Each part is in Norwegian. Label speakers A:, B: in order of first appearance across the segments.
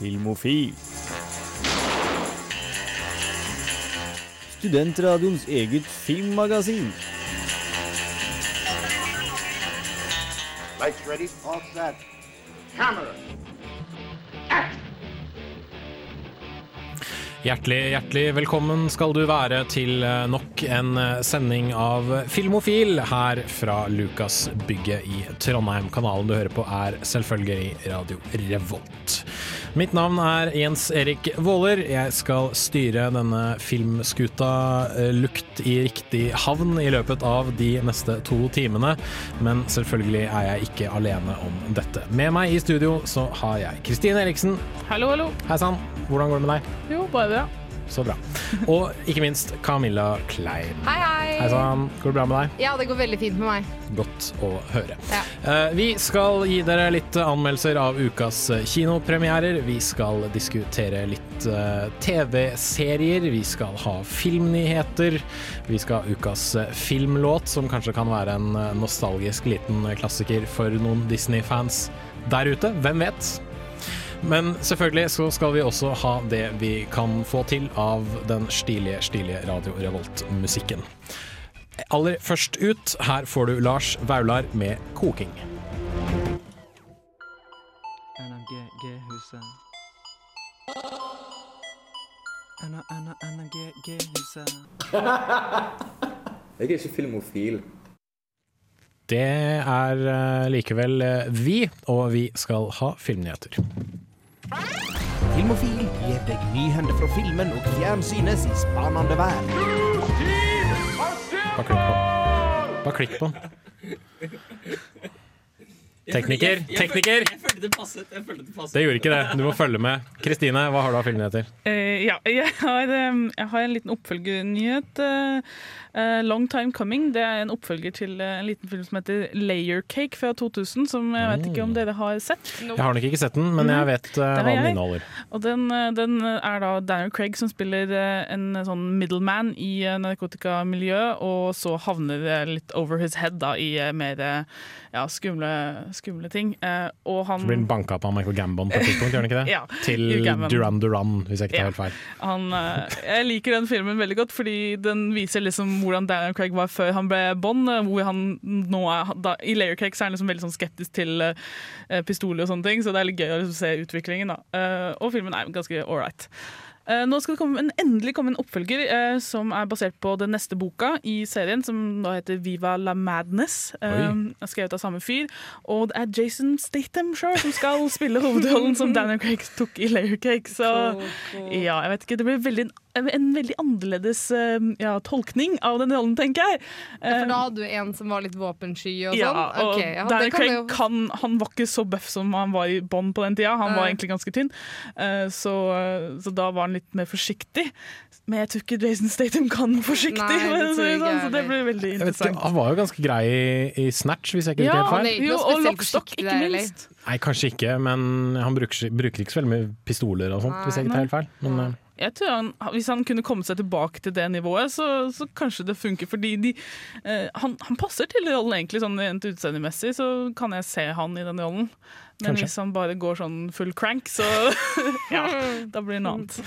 A: Filmofil. Studentradioens eget filmmagasin.
B: Lights ready? All set. Camera.
C: Hjertelig, hjertelig velkommen skal du være til eh, nok en eh, sending av Filmofil her fra Lukasbygget i Trondheim. Kanalen du hører på er selvfølgelig Radio Revolt. Mitt navn er Jens Erik Våler. Jeg skal styre denne filmskuta eh, lukt i riktig havn i løpet av de neste to timene, men selvfølgelig er jeg ikke alene om dette. Med meg i studio så har jeg Kristine Eriksen.
D: Hallo, hallo.
C: Hei sann, hvordan går det med deg?
D: Jo, bare det.
C: Så bra. Og ikke minst Camilla Klein.
E: Hei, hei.
C: Hei sann, går det bra med deg?
E: Ja, det går veldig fint med meg.
C: Godt å høre.
E: Ja.
C: Uh, vi skal gi dere litt anmeldelser av ukas eh, kinopremierer. Vi skal diskutere litt uh, TV-serier. Vi skal ha filmnyheter. Vi skal ha ukas eh, filmlåt, som kanskje kan være en eh, nostalgisk liten klassiker for noen Disney-fans der ute. Hvem vet? Men selvfølgelig så skal vi også ha det vi kan få til av den stilige, stilige Radio Revolt-musikken. Aller først ut, her får du Lars Vaular med 'Koking'.
F: NRG-G-huset.
G: Jeg er ikke filmofil.
C: Det er eh, likevel eh, vi, og vi skal ha filmnyheter.
H: Filmofil gir deg nyhender fra filmen og fjernsynets spanende verden.
C: Bare klikk på den. Bare klikk på den. Tekniker, tekniker!
I: Jeg følte det passet. Jeg følte det passet.
C: Det gjorde ikke det. Du må følge med. Kristine, hva har du av filmnyheter?
D: Uh, ja, jeg har, eh, jeg har en liten oppfølgernyhet. eh, eh, 'Long Time Coming' Det er en oppfølger til eh, en liten film som heter 'Layer Cake' fra 2000. Som jeg vet ikke om dere har sett.
C: Jeg har nok ikke sett den, men jeg vet
D: uh,
C: hva den inneholder.
D: Og den, eh, den er da Daniel Craig som spiller eh, en sånn middleman i eh, narkotikamiljøet, og så havner det litt over his head da, i eh, mer eh, ja, skumle, skumle ting. Eh, og han
C: Så blir han banka opp av Michael Gambon på et tidspunkt, gjør han ikke det?
D: Ja,
C: Til Duran Duran, hvis jeg ikke tar
D: Ja.
C: helt feil.
D: Han, eh, jeg liker den filmen veldig godt, fordi den viser liksom hvordan Daniel Craig var før han ble Bond. eh, Hvor han nå er, da, I Layer Cake så er han liksom veldig sånn skeptisk til pistoler og sånne ting, så det er litt gøy å liksom se utviklingen. da. Og filmen er ganske ålreit. Uh, nå skal det komme en, endelig komme en oppfølger eh, som er basert på den neste boka i serien, som da heter Viva la Madness. Uh, skrevet av samme fyr. Og det er Jason Statham sjøl som skal spille hovedrollen som Daniel Craig tok i Layer Cake. Så ja, jeg vet ikke. Det blir veldig, en, en veldig annerledes eh, ja, tolkning av den rollen, tenker jeg.
E: For da
D: Eh,
E: hadde du en som var litt våpensky og
D: ja,
E: sånn?
D: og
E: okay, ja,
D: Daniel Craig
E: jo-
D: kan, han var ikke så buff som han var i Bond på den tida. Han var
E: Nei.
D: egentlig ganske tynn, Eh, så, så da var han litt mer forsiktig. Men jeg tror ikke Jason Statham kan forsiktig,
E: Nei, det
D: for å si
E: tror
D: det
E: jeg
D: sånn, så det blir veldig
C: Jeg vet ikke,
D: interessant.
C: Han var jo ganske grei i, i Snatch, hvis jeg ikke
D: Ja,
C: helt feil.
D: jo, og Lockstock, ikke
E: der,
D: minst.
C: Nei, kanskje ikke, men han bruker, bruker ikke så veldig mye pistoler og sånt, hvis jeg ikke tar helt feil. Men, eh,
D: Jeg tror han, Hvis han kunne komme seg tilbake til det nivået, så, så kanskje det funker. Fordi de, eh, han, han passer til rollen, egentlig, sånn rent utseendemessig, så kan jeg se han i den rollen. Men
C: Kanskje.
D: hvis han bare går sånn full crank, så ja, da blir det noe annet.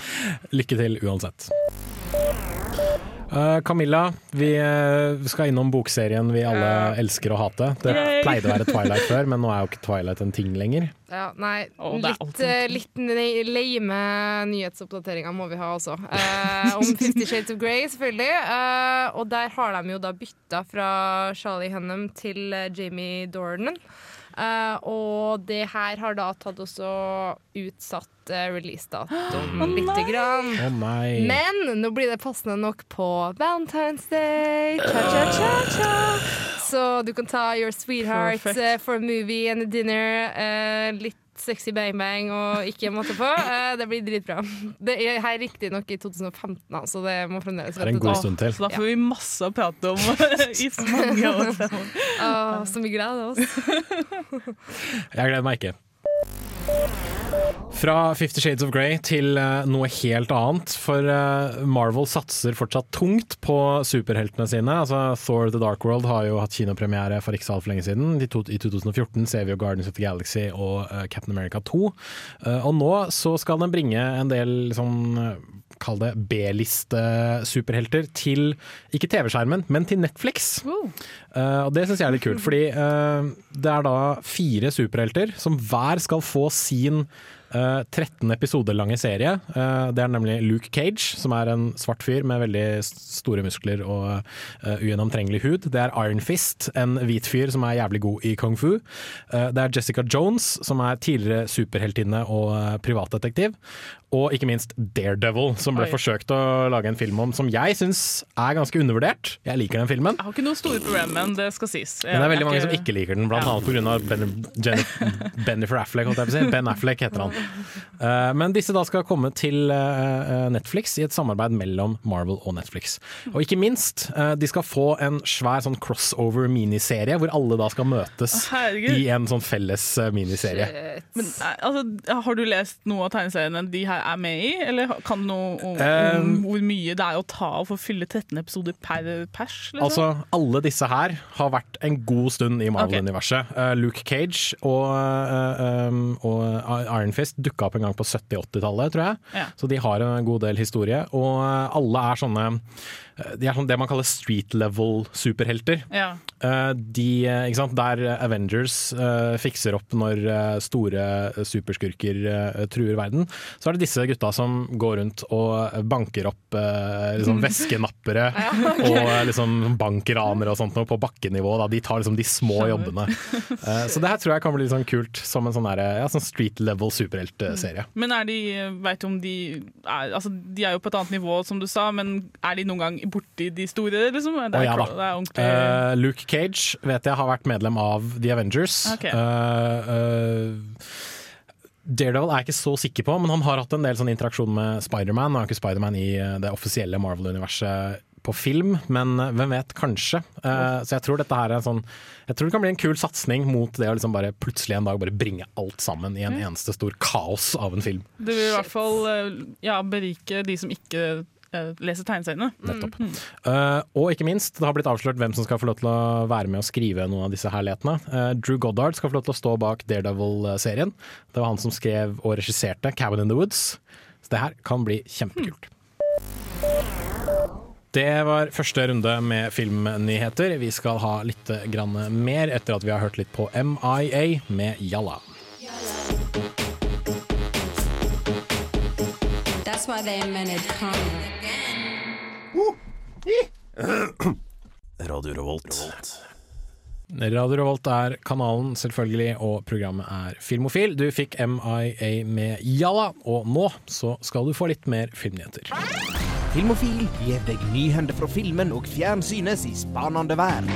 C: lykke til uansett. Eh, Camilla, vi eh, skal innom bokserien vi alle elsker å hate. Det
D: Yay!
C: pleide å være Twilight før, men nå er jo ikke Twilight en ting lenger.
E: Ja, nei,
D: oh,
E: litt, eh, litt lame nyhetsoppdateringer må vi ha også. Uh, om Fifty Shades of Grey, selvfølgelig. Uh, og der har de jo da bytta fra Charlie Hunnam til Jamie Dornan. Eh, og det her har da tatt også utsatt uh, releasedatoen lite grann.
C: Oh.
E: Men nå blir det passende nok på Valentine's Day. Cha, cha, cha, cha. Så du kan ta Your Sweetheart eh, for a movie and a dinner. Uh, litt sexy bang-bang og ikke måte på. Eh, det blir dritbra. Det er her riktignok i 2015, da, så det må fremdeles
C: Det er en god stund til.
D: Så da får vi masse å prate om i så mange år fremover.
E: Åh, så mye glede oss.
C: Jeg gleder meg ikke. Fra Fifty Shades of Grey til eh, noe helt annet. For eh, Marvel satser fortsatt tungt på superheltene sine. Altså Thor The Dark World har jo hatt kinopremiere for ikke så altfor lenge siden. I, 2014 ser vi jo Guardians of the Galaxy og eh, Captain America 2. Eh, og nå så skal den bringe en del sånn Kall det B-liste-superhelter til ikke TV-skjermen, men til Netflix.
D: Wow.
C: Uh, og det syns jeg er litt kult, fordi uh, det er da fire superhelter som hver skal få sin uh, 13 episoder lange serie. Eh, det er nemlig Luke Cage, som er en svart fyr med veldig store muskler og eh, ugjennomtrengelig hud. Det er Iron Fist, en hvit fyr som er jævlig god i kung fu. Eh, det er Jessica Jones, som er tidligere superheltinne og eh, privatdetektiv. Og ikke minst Daredevil, som ble
D: Oi.
C: forsøkt å lage en film om, som jeg syns er ganske undervurdert. Jeg liker den filmen.
D: Jeg har ikke noe store problemer med den, det skal sies.
C: Men det er veldig mange som ikke liker den, blant
D: Ja.
C: annet pga. Ben, Bennifer Affleck. Holdt jeg på å si. Ben Affleck heter han. Uh, men disse da skal komme til uh, Netflix i et samarbeid mellom Marvel og Netflix. Og ikke minst, uh, de skal få en svær sånn crossover-miniserie, hvor alle da skal møtes
D: Herregud.
C: i en sånn felles miniserie.
D: Men, altså, har du lest noe av tegneseriene de her er med i, eller kan du noe om,
C: Um,
D: hvor mye det er å ta av for å fylle 13 episoder per pers? Liksom?
C: Altså, alle disse her har vært en god stund i Marvel-universet. Okay. Luke Cage og, eh, um, og Iron Fist dukka opp en gang på 70-80-tallet, tror jeg.
D: Ja.
C: Så de har en god del historie. Og eh, alle er sånne eh, De er sånn det man kaller street level-superhelter.
D: ja.
C: Eh, de, eh? Der Avengers eh, fikser opp når eh, store superskurker eh, truer verden, så er det disse gutta som går rundt og banker opp eh, liksom veskenappere og eh, liksom bankranere og sånt noe på bakkenivå. Da. De tar liksom de små
D: Skjønner.
C: jobbene. Eh, så det her tror jeg kan bli sånn kult som en sånn, der, ja, sånn street level superheltserie.
D: Men er de, vet du om de er, altså, de er jo på et annet nivå, som du sa, men er de noen gang borti de store, liksom? Det er,
C: ja da.
D: det er
C: Eh, Luke Cage vet jeg har vært medlem av The Avengers.
D: Ok.
C: Uh, eh, Daredevil er jeg ikke så sikker på, men han har hatt en del sånn interaksjon med Spiderman. Nå er ikke Spiderman i eh, det offisielle Marvel-universet på film, men eh, hvem vet, kanskje. Uh, så jeg tror dette her er en sånn Jeg tror det kan bli en kul satsing mot det å liksom bare plutselig en dag bare bringe alt sammen i en eneste stor kaos av en film.
D: Det vil i hvert fall ja, berike de som ikke leser tegneseriene.
C: Nettopp. Eh, og ikke minst, det har blitt avslørt hvem som skal få lov til å være med og skrive noen av disse herlighetene. Uh, Drew Goddard skal få lov til å stå bak Daredevil-serien. Det var han som skrev og regisserte Cabin in the Woods. Så det her kan bli kjempekult. Det var første runde med filmnyheter. Vi skal ha litt grann mer etter at vi har hørt litt på MIA med Jalla.
F: That's why they invented karma.
H: Radio Revolt.
C: Radio Revolt er kanalen, selvfølgelig, og programmet er Filmofil. Du fikk MIA med Jalla, og nå så skal du få litt mer filmnyheter.
H: Filmofil gir deg nyhender fra filmen og fjernsynets i spanende verden.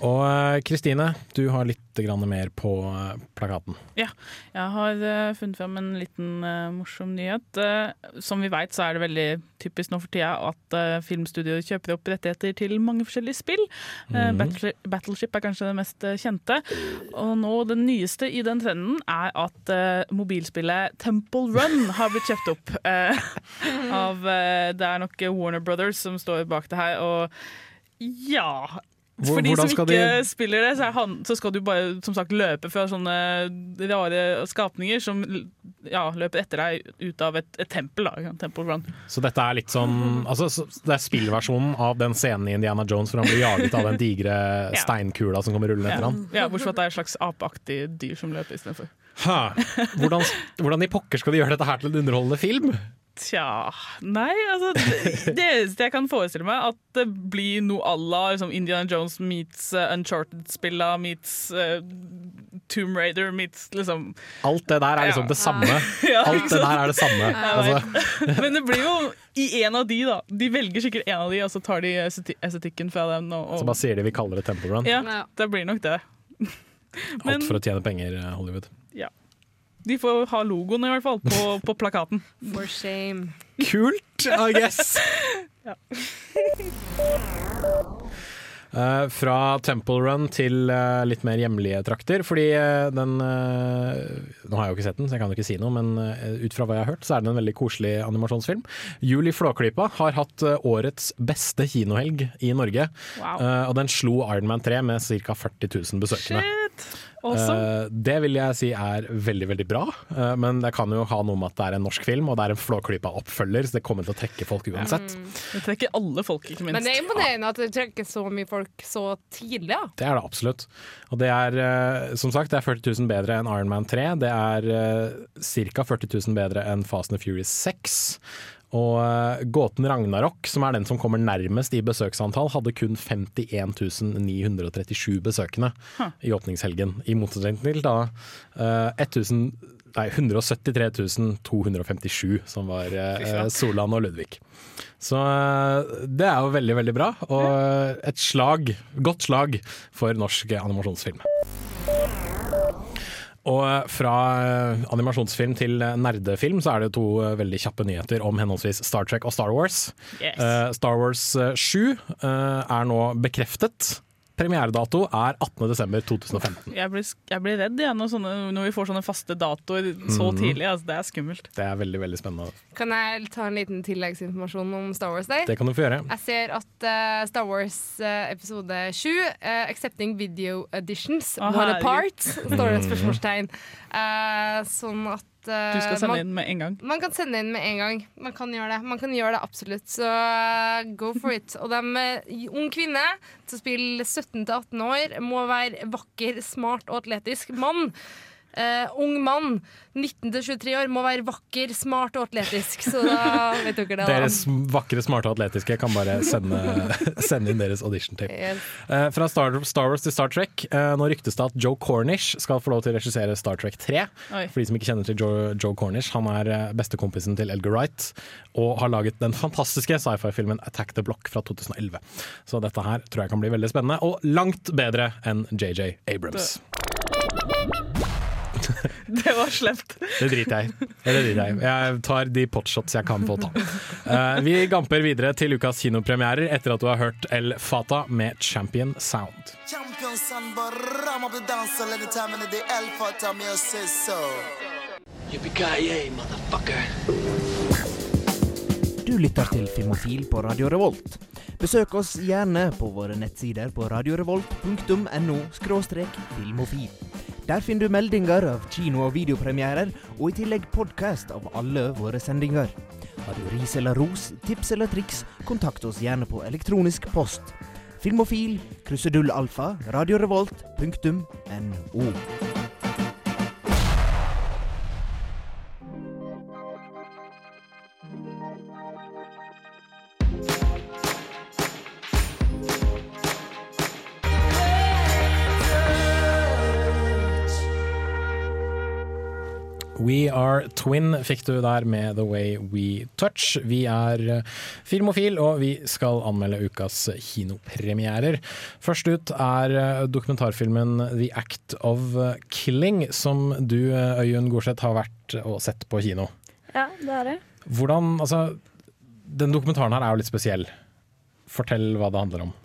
C: Og eh, Kristine, du har litt mer på eh, plakaten.
D: Ja, jeg har eh, funnet frem en liten morsom nyhet. Som vi vet så er det veldig typisk nå for tida at uh, filmstudioer kjøper opp rettigheter til mange forskjellige spill. Mm. Battle, Battleship er kanskje det mest kjente. Og nå det nyeste i den trenden er at mobilspillet Temple Run har blitt kjøpt opp. av Det er nok Warner Brothers som står bak det her. Og ja For de som ikke
C: de-
D: spiller det, så, han, så skal du bare som sagt løpe fra sånne rare skapninger som ja, løper etter deg ut av et, et tempel. Da, Temple Run.
C: Så dette er litt sånn altså, så Det er spillversjonen av den scenen i Indiana Jones hvor han blir jaget av den digre
D: Ja.
C: steinkula som kommer rullende etter
D: Ja,
C: han.
D: ja, Bortsett fra at det er et slags apeaktig dyr som løper istedenfor.
C: Hvordan, hvordan i pokker skal de gjøre dette her til en underholdende film?
D: Tja Nei, altså Det det eneste jeg kan forestille meg, at det blir noe à la liksom Indiana Jones meets uh, Uncharted-spilla meets uh, Tomb Raider meets liksom
C: Alt det der er liksom
D: Ja.
C: det samme.
D: Ja,
C: Alt det der er det samme. Altså,
D: Men det blir jo i en av de, da. De velger sikkert en av de, og så tar de estetikken fra den. Og,
C: så bare sier de vi kaller det Temple Run.
D: ja,
E: Ja.
D: det blir nok det. men-
C: Alt for å tjene penger, eh, Hollywood.
D: De får ha logoen i hvert fall på, på plakaten.
E: For shame.
C: Kult, I guess. Eh, fra Temple Run til uh, litt mer hjemlige trakter. Fordi uh, den Nå har jeg jo ikke sett den, så jeg kan jo ikke si noe, men ut fra hva jeg har hørt, så er den en veldig koselig animasjonsfilm. Julie Flåklypa har hatt årets beste kinohelg i Norge.
D: Wow.
C: Eh, og den slo Iron Man 3 med ca. 40 000 besøkende.
D: Shit! Awesome.
C: Eh, det vil jeg si er veldig veldig bra, eh, men det kan jo ha noe med at det er en norsk film og det er en Flåklypa-oppfølger, så det kommer til å trekke folk uansett.
D: Det trekker alle folk, ikke minst.
E: Men det er imponerende at det trekker så mye folk så tidlig. Ja.
C: Det er det absolutt. Og det er eh, som sagt det er 40 000 bedre enn Iron Man 3. Det er ca. 40 000 bedre enn Fast and Furious 6. Og eh, Gåten Ragnarok, som er den som kommer nærmest i besøksantall, hadde kun 51 937 besøkende i åpningshelgen. I motsetning til da uh, 1000 Nei, 173 257, som var uh, Solan og Ludvig. Så uh, det er jo veldig, veldig bra. Og et slag, godt slag for norsk animasjonsfilm. Og eh, fra eh, animasjonsfilm til eh, nerdefilm så er det to veldig kjappe nyheter om henholdsvis Star Trek og Star Wars.
D: Yes.
C: Uh, Star Wars eh, 7 uh, er nå bekreftet. Premieredato er 18.12.2015.
D: Jeg blir, jeg blir redd igjen når, sånne, når vi får sånne faste datoer så
C: Mhm.
D: tidlig. Altså, det er skummelt.
C: Det er veldig veldig spennende.
E: Kan jeg ta en liten tilleggsinformasjon om Star Wars Day?
C: Det kan du få gjøre.
E: Jeg ser at eh, Star Wars eh, episode 7, eh, 'Accepting Video Editions',
D: Å,
E: What
D: herregud.
E: apart, står det et spørsmålstegn. Eh, sånn at eh,
D: Du skal sende
E: man,
D: inn med en gang.
E: man kan sende inn med en gang. Man kan gjøre det, man kan gjøre det absolutt. Så uh, go for it. Og de eh, ung kvinne til å spille 17-18 år må være vakker, smart og atletisk. Mann. Eh, ung mann, 19-23 år, må være vakker, smart og atletisk. Så da vet dere det.
C: Deres vakre, smarte og atletiske kan bare sende, sende inn deres audition-tip
E: Yes.
C: Eh, fra Star, Star Wars til Star Trek. Uh, nå ryktes det at Joe Cornish skal få lov til å regissere Star Trek 3.
D: Oi.
C: For de som ikke kjenner til Joe, Joe Cornish, han er bestekompisen til Elgar Wright. Og har laget den fantastiske sci-fi-filmen Attack the Block fra 2011. Så dette her tror jeg kan bli veldig spennende, og langt bedre enn JJ Abrams.
D: Det var slemt.
C: Det driter jeg i. Jeg. Jeg tar de potshots jeg kan få ta. Uh, vi gamper videre til ukas kinopremierer etter at du har hørt El Fata med Champion Sound.
G: Champion.
H: Du lytter til Filmofil på Radio Revolt. Besøk oss gjerne på våre nettsider på radiorevolt.no filmofil. Der finner du meldinger av kino- og videopremierer, og i tillegg podkast av alle våre sendinger. Har du ris eller ros, tips eller triks, kontakt oss gjerne på elektronisk post. Filmofil, krusedullalfa, radiorevolt.no.
C: We Are Twin fikk du der med The Way We Touch. Vi er eh, Filmofil, og vi skal anmelde ukas kinopremierer. Først ut er eh, dokumentarfilmen The Act of Killing, som du, eh, Øyunn Gorseth, har vært og sett på kino.
J: Ja, det er det.
C: Hvordan, altså, Den dokumentaren her er jo litt spesiell. Fortell hva det handler om.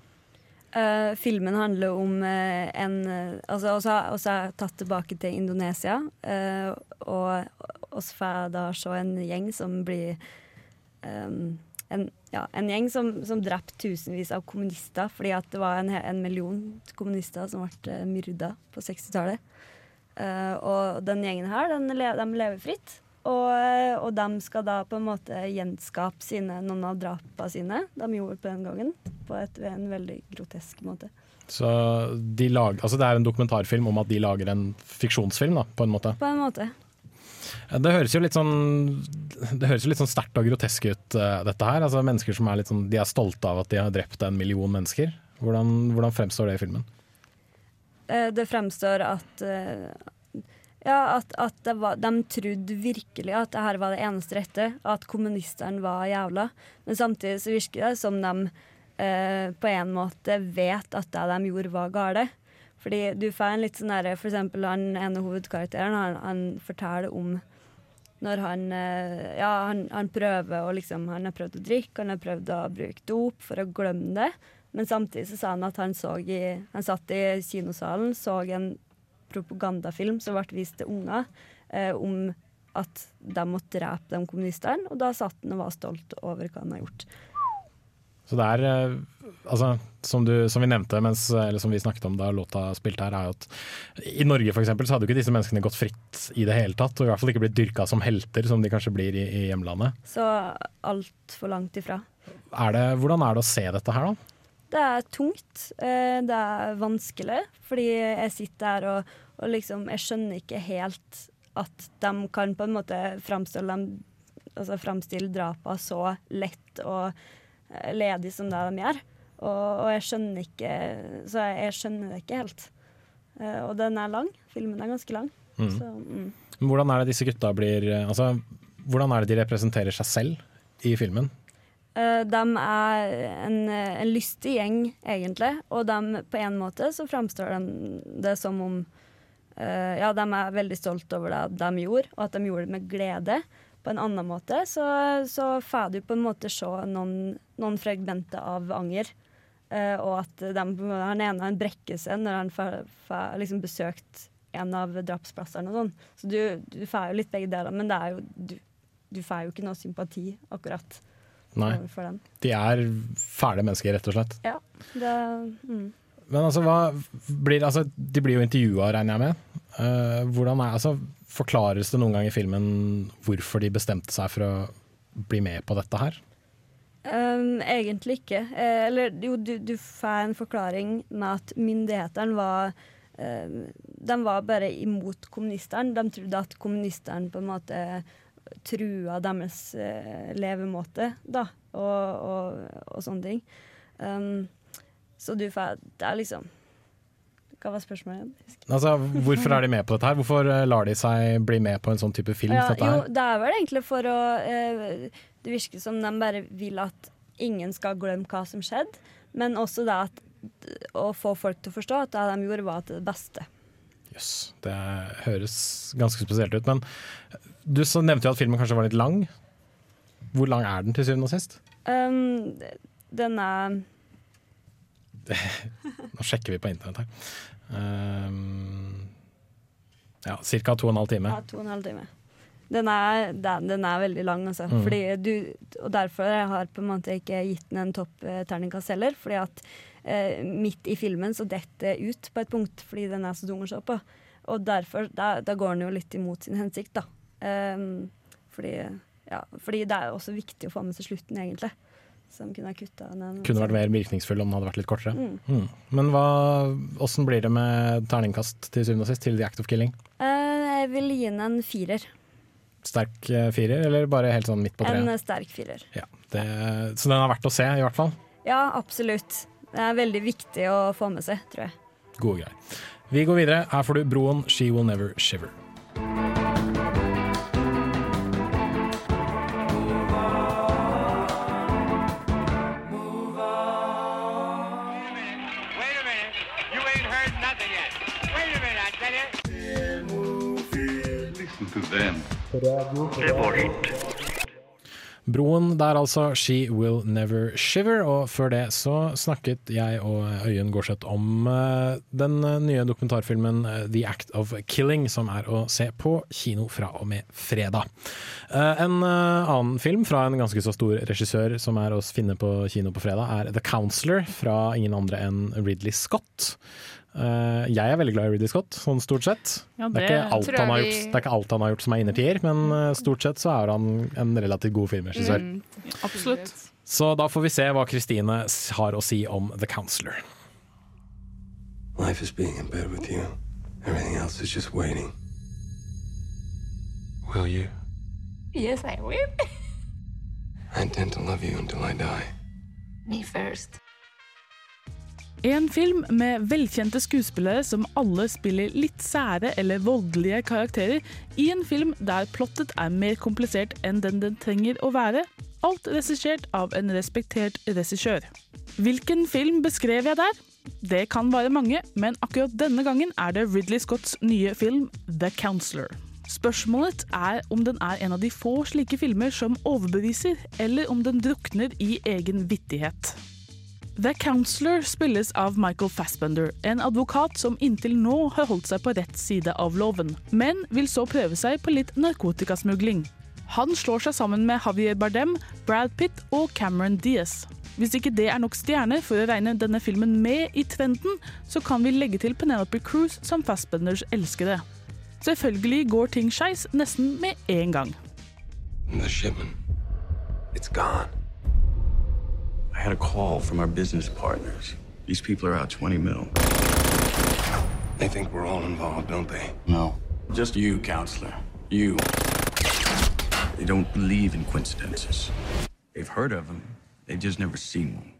J: Eh, filmen handler om uh, en eh, Altså, også, også er jeg tatt tilbake til Indonesia. Uh, og oss får da se en gjeng som blir um, en, ja, en gjeng som, som drepte tusenvis av kommunister fordi at det var en, en million kommunister som ble uh, myrda på 60-tallet. Eh, og den gjengen her, den de lever fritt. Og, og de skal da på en måte gjenskape sine, noen av drapene sine de gjorde på den gangen. På et, en veldig grotesk måte.
C: Så de lag, altså Det er en dokumentarfilm om at de lager en fiksjonsfilm, da, på en måte.
J: På en måte.
C: Det høres jo litt sånn Det høres jo litt sånn sterkt og grotesk ut, eh, dette her. Altså Mennesker som er litt sånn De er stolte av at de har drept en million mennesker. Hvordan, hvordan fremstår det i filmen?
J: Eh, det fremstår at eh, ja, at, at var, de trodde virkelig at det her var det eneste rette, at kommunistene var jævla. Men samtidig så virker det som de eh, på en måte vet at det de gjorde, var gale. Fordi du får en litt sånn derre For eksempel han ene hovedkarakteren, han, han forteller om når han eh, Ja, han, han prøver å liksom Han har prøvd å drikke, han har prøvd å bruke dop for å glemme det. Men samtidig så sa han at han, så i, han satt i kinosalen, så en propagandafilm som ble vist til unger, eh, om at de måtte drepe de kommunistene. Og da satt han og var stolt over hva han har gjort.
C: Så det er, eh, altså, som, du, som vi nevnte, mens, eller som vi snakket om da låta spilte her, er jo at i Norge for eksempel, så hadde jo ikke disse menneskene gått fritt i det hele tatt, og i hvert fall ikke blitt dyrka som helter, som de kanskje blir i, i hjemlandet.
J: Så altfor langt ifra.
C: Er det, hvordan er det å se dette her, da?
J: Det er tungt. eh, Det er vanskelig, fordi jeg sitter her og, og liksom Jeg skjønner ikke helt at de kan på en måte framstille, dem, altså framstille drapene så lett og eh, ledig som det de gjør. Og, og jeg skjønner ikke Så jeg, jeg skjønner det ikke helt. Eh, Og den er lang. Filmen er ganske lang.
C: Mm.
J: Så, mm.
C: Hvordan er det disse gutta blir Altså, hvordan er det de representerer seg selv i filmen?
J: Eh, de er en, en lystig gjeng, egentlig. Og de, på en måte så framstår de det som om eh, Ja, de er veldig stolt over det de gjorde, og at de gjorde det med glede. På en annen måte så, så får du på en måte se noen, noen fragmenter av anger. Eh, og at de, han ene han brekker seg når han får, får liksom besøkt en av drapsplassene og sånn. Så du, du får jo litt begge deler, men det er jo, du, du får jo ikke noe sympati, akkurat.
C: Nei.
J: overfor den.
C: De er fæle mennesker, rett og slett.
J: Ja, det mm.
C: Men altså, blir, altså, de blir jo intervjua, regner jeg med. Uh, hvordan er, altså, forklares det noen gang i filmen hvorfor de bestemte seg for å bli med på dette her?
J: Um, egentlig ikke. Eh, eller jo, du, du får en forklaring med at myndighetene var eh, De var bare imot kommunistene. De trodde at kommunistene på en måte trua deres eh, levemåte, da, og, og, og sånne ting. Um, så du får Det er liksom Hva var spørsmålet?
C: Altså, hvorfor er de med på dette her? Hvorfor eh, lar de seg bli med på en sånn type film?
J: Ja, jo, det er vel egentlig for å eh, Det virker som de bare vil at ingen skal glemme hva som skjedde, men også det at å få folk til å forstå at det de gjorde, var til det beste.
C: Jøss, det høres ganske spesielt ut. Men du så nevnte jo at filmen kanskje var litt lang. Hvor lang er den til syvende og sist?
J: Um, den er
C: Nå sjekker vi på internett her. Um, ja, ca. to og en halv time.
J: ja, to og en halv time. Den er, den, den er veldig lang, altså.
C: Mm.
J: Fordi du, og derfor jeg har på en måte ikke gitt den en topp-terningkast heller. Fordi at eh, midt i filmen så detter det ut på et punkt fordi den er så tung å se på. Og derfor, da, da går den jo litt imot sin hensikt, da. Um, fordi, ja, fordi det er jo også viktig å få med seg slutten, egentlig. Som kunne ha kutta den.
C: Kunne vært mer virkningsfull om den hadde vært litt kortere.
J: Mm.
C: Mm. Men hva, åssen blir det med terningkast til syvende og sist til The Act of Killing?
J: Uh, jeg vil gi den en firer.
C: Sterk eh, firer, eller bare helt sånn midt på treet?
J: En sterk firer.
C: Ja, det, så den er verdt å se, i hvert fall.
J: Ja, absolutt. Det er veldig viktig å få med seg, tror jeg.
C: Gode greier. Vi går videre. Her får du Broen, She Will Never Shiver.
I: To them.
C: Broen der altså, She Will Never Shiver. Og før det så snakket jeg og Øyunn Gårdseth om eh, den eh, nye dokumentarfilmen eh, The Act of Killing, som er å se på kino fra og med fredag. En annen film fra en ganske så stor regissør som er å finne på kino på fredag, er The Counselor fra ingen andre enn Ridley Scott. Eh, jeg er veldig glad i Ridley Scott, sånn stort sett.
D: Ja,
C: det, er ikke alt han har
E: vi-
C: gjort, det er ikke alt han har gjort som er innertier, men eh, stort sett så er han en relativt god filmregissør.
E: Mm.
D: Absolutt.
C: Så da får vi se hva Kristine har å si om The Counselor.
K: Life is being in bed with you. Everything else is just waiting. Will you?
F: Yes, I will.
K: I intend to love you until I die.
F: Me first.
D: En film med velkjente skuespillere som alle spiller litt sære eller voldelige karakterer, i en film der plottet er mer komplisert enn den den trenger å være. Alt regissert av en respektert regissør. Hvilken film beskrev jeg der? Det kan være mange, men akkurat denne gangen er det Ridley Scotts nye film The Counselor. Spørsmålet er om den er en av de få slike filmer som overbeviser, eller om den drukner i egen vittighet. The Counselor spilles av Michael Fassbender, en advokat som inntil nå har holdt seg på rett side av loven, men vil så prøve seg på litt narkotikasmugling. Han slår seg sammen med Javier Bardem, Brad Pitt og Cameron Diaz. Hvis ikke det er nok stjerner for å regne denne filmen med i trenden, så kan vi legge til Penelope Cruz som Fassbenders elskede. Selvfølgelig går ting skeis nesten med en gang.
K: The shipment. It's gone.
L: I had a call from our business partners. These people are out 20 mil.
K: They think we're all involved, don't they?
L: No. Just you, counselor. You. They don't believe in coincidences. They've heard of them, they've just never seen one.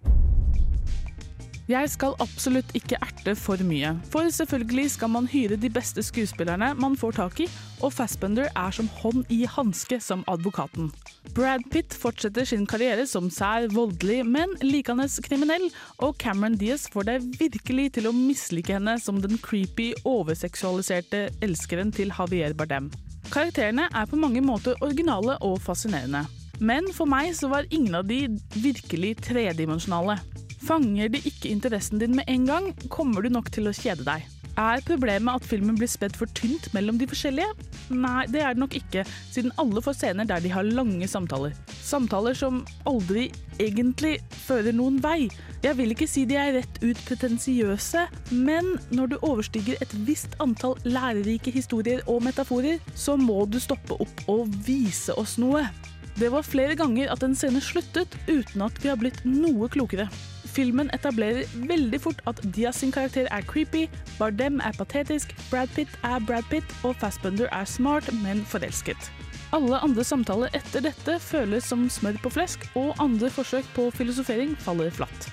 D: Jeg skal absolutt ikke erte for mye, for selvfølgelig skal man hyre de beste skuespillerne man får tak i, og Fassbender er som hånd i hanske som advokaten. Brad Pitt fortsetter sin karriere som sær, voldelig, men likende kriminell, og Cameron Diaz får deg virkelig til å mislike henne som den creepy, overseksualiserte elskeren til Javier Bardem. Karakterene er på mange måter originale og fascinerende. Men for meg så var ingen av de virkelig tredimensjonale. Fanger de ikke interessen din med en gang, kommer du nok til å kjede deg. Er problemet at filmen blir spedd for tynt mellom de forskjellige? Nei, det er det nok ikke, siden alle får scener der de har lange samtaler. Samtaler som aldri egentlig fører noen vei. Jeg vil ikke si de er rett ut pretensiøse, men når du overstiger et visst antall lærerike historier og metaforer, så må du stoppe opp og vise oss noe. Det var flere ganger at en scene sluttet uten at vi har blitt noe klokere. Filmen etablerer veldig fort at Diaz sin karakter er creepy, Bardem er patetisk, Brad Pitt er Brad Pitt og Fassbender er smart, men forelsket. Alle andre samtaler etter dette føles som smør på flesk, og andre forsøk på filosofering faller flatt.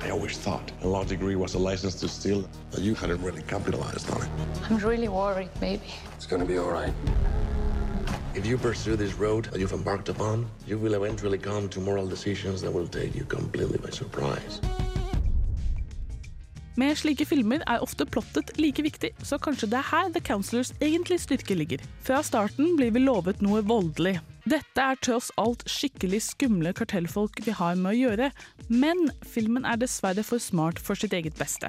K: I always thought a law degree was a license to steal, but you hadn't really capitalized on it.
F: I'm really worried, baby.
K: It's gonna be all right. If you pursue this road that you've embarked upon, you will eventually come to moral decisions that will take you completely by surprise.
D: Med slike filmer er ofte plottet like viktig, så kanskje det er her The Counselors egentlig styrke ligger. Fra starten blir vi lovet noe voldelig. Dette er tross alt skikkelig skumle kartellfolk vi har med å gjøre, men filmen er dessverre for smart for sitt eget beste.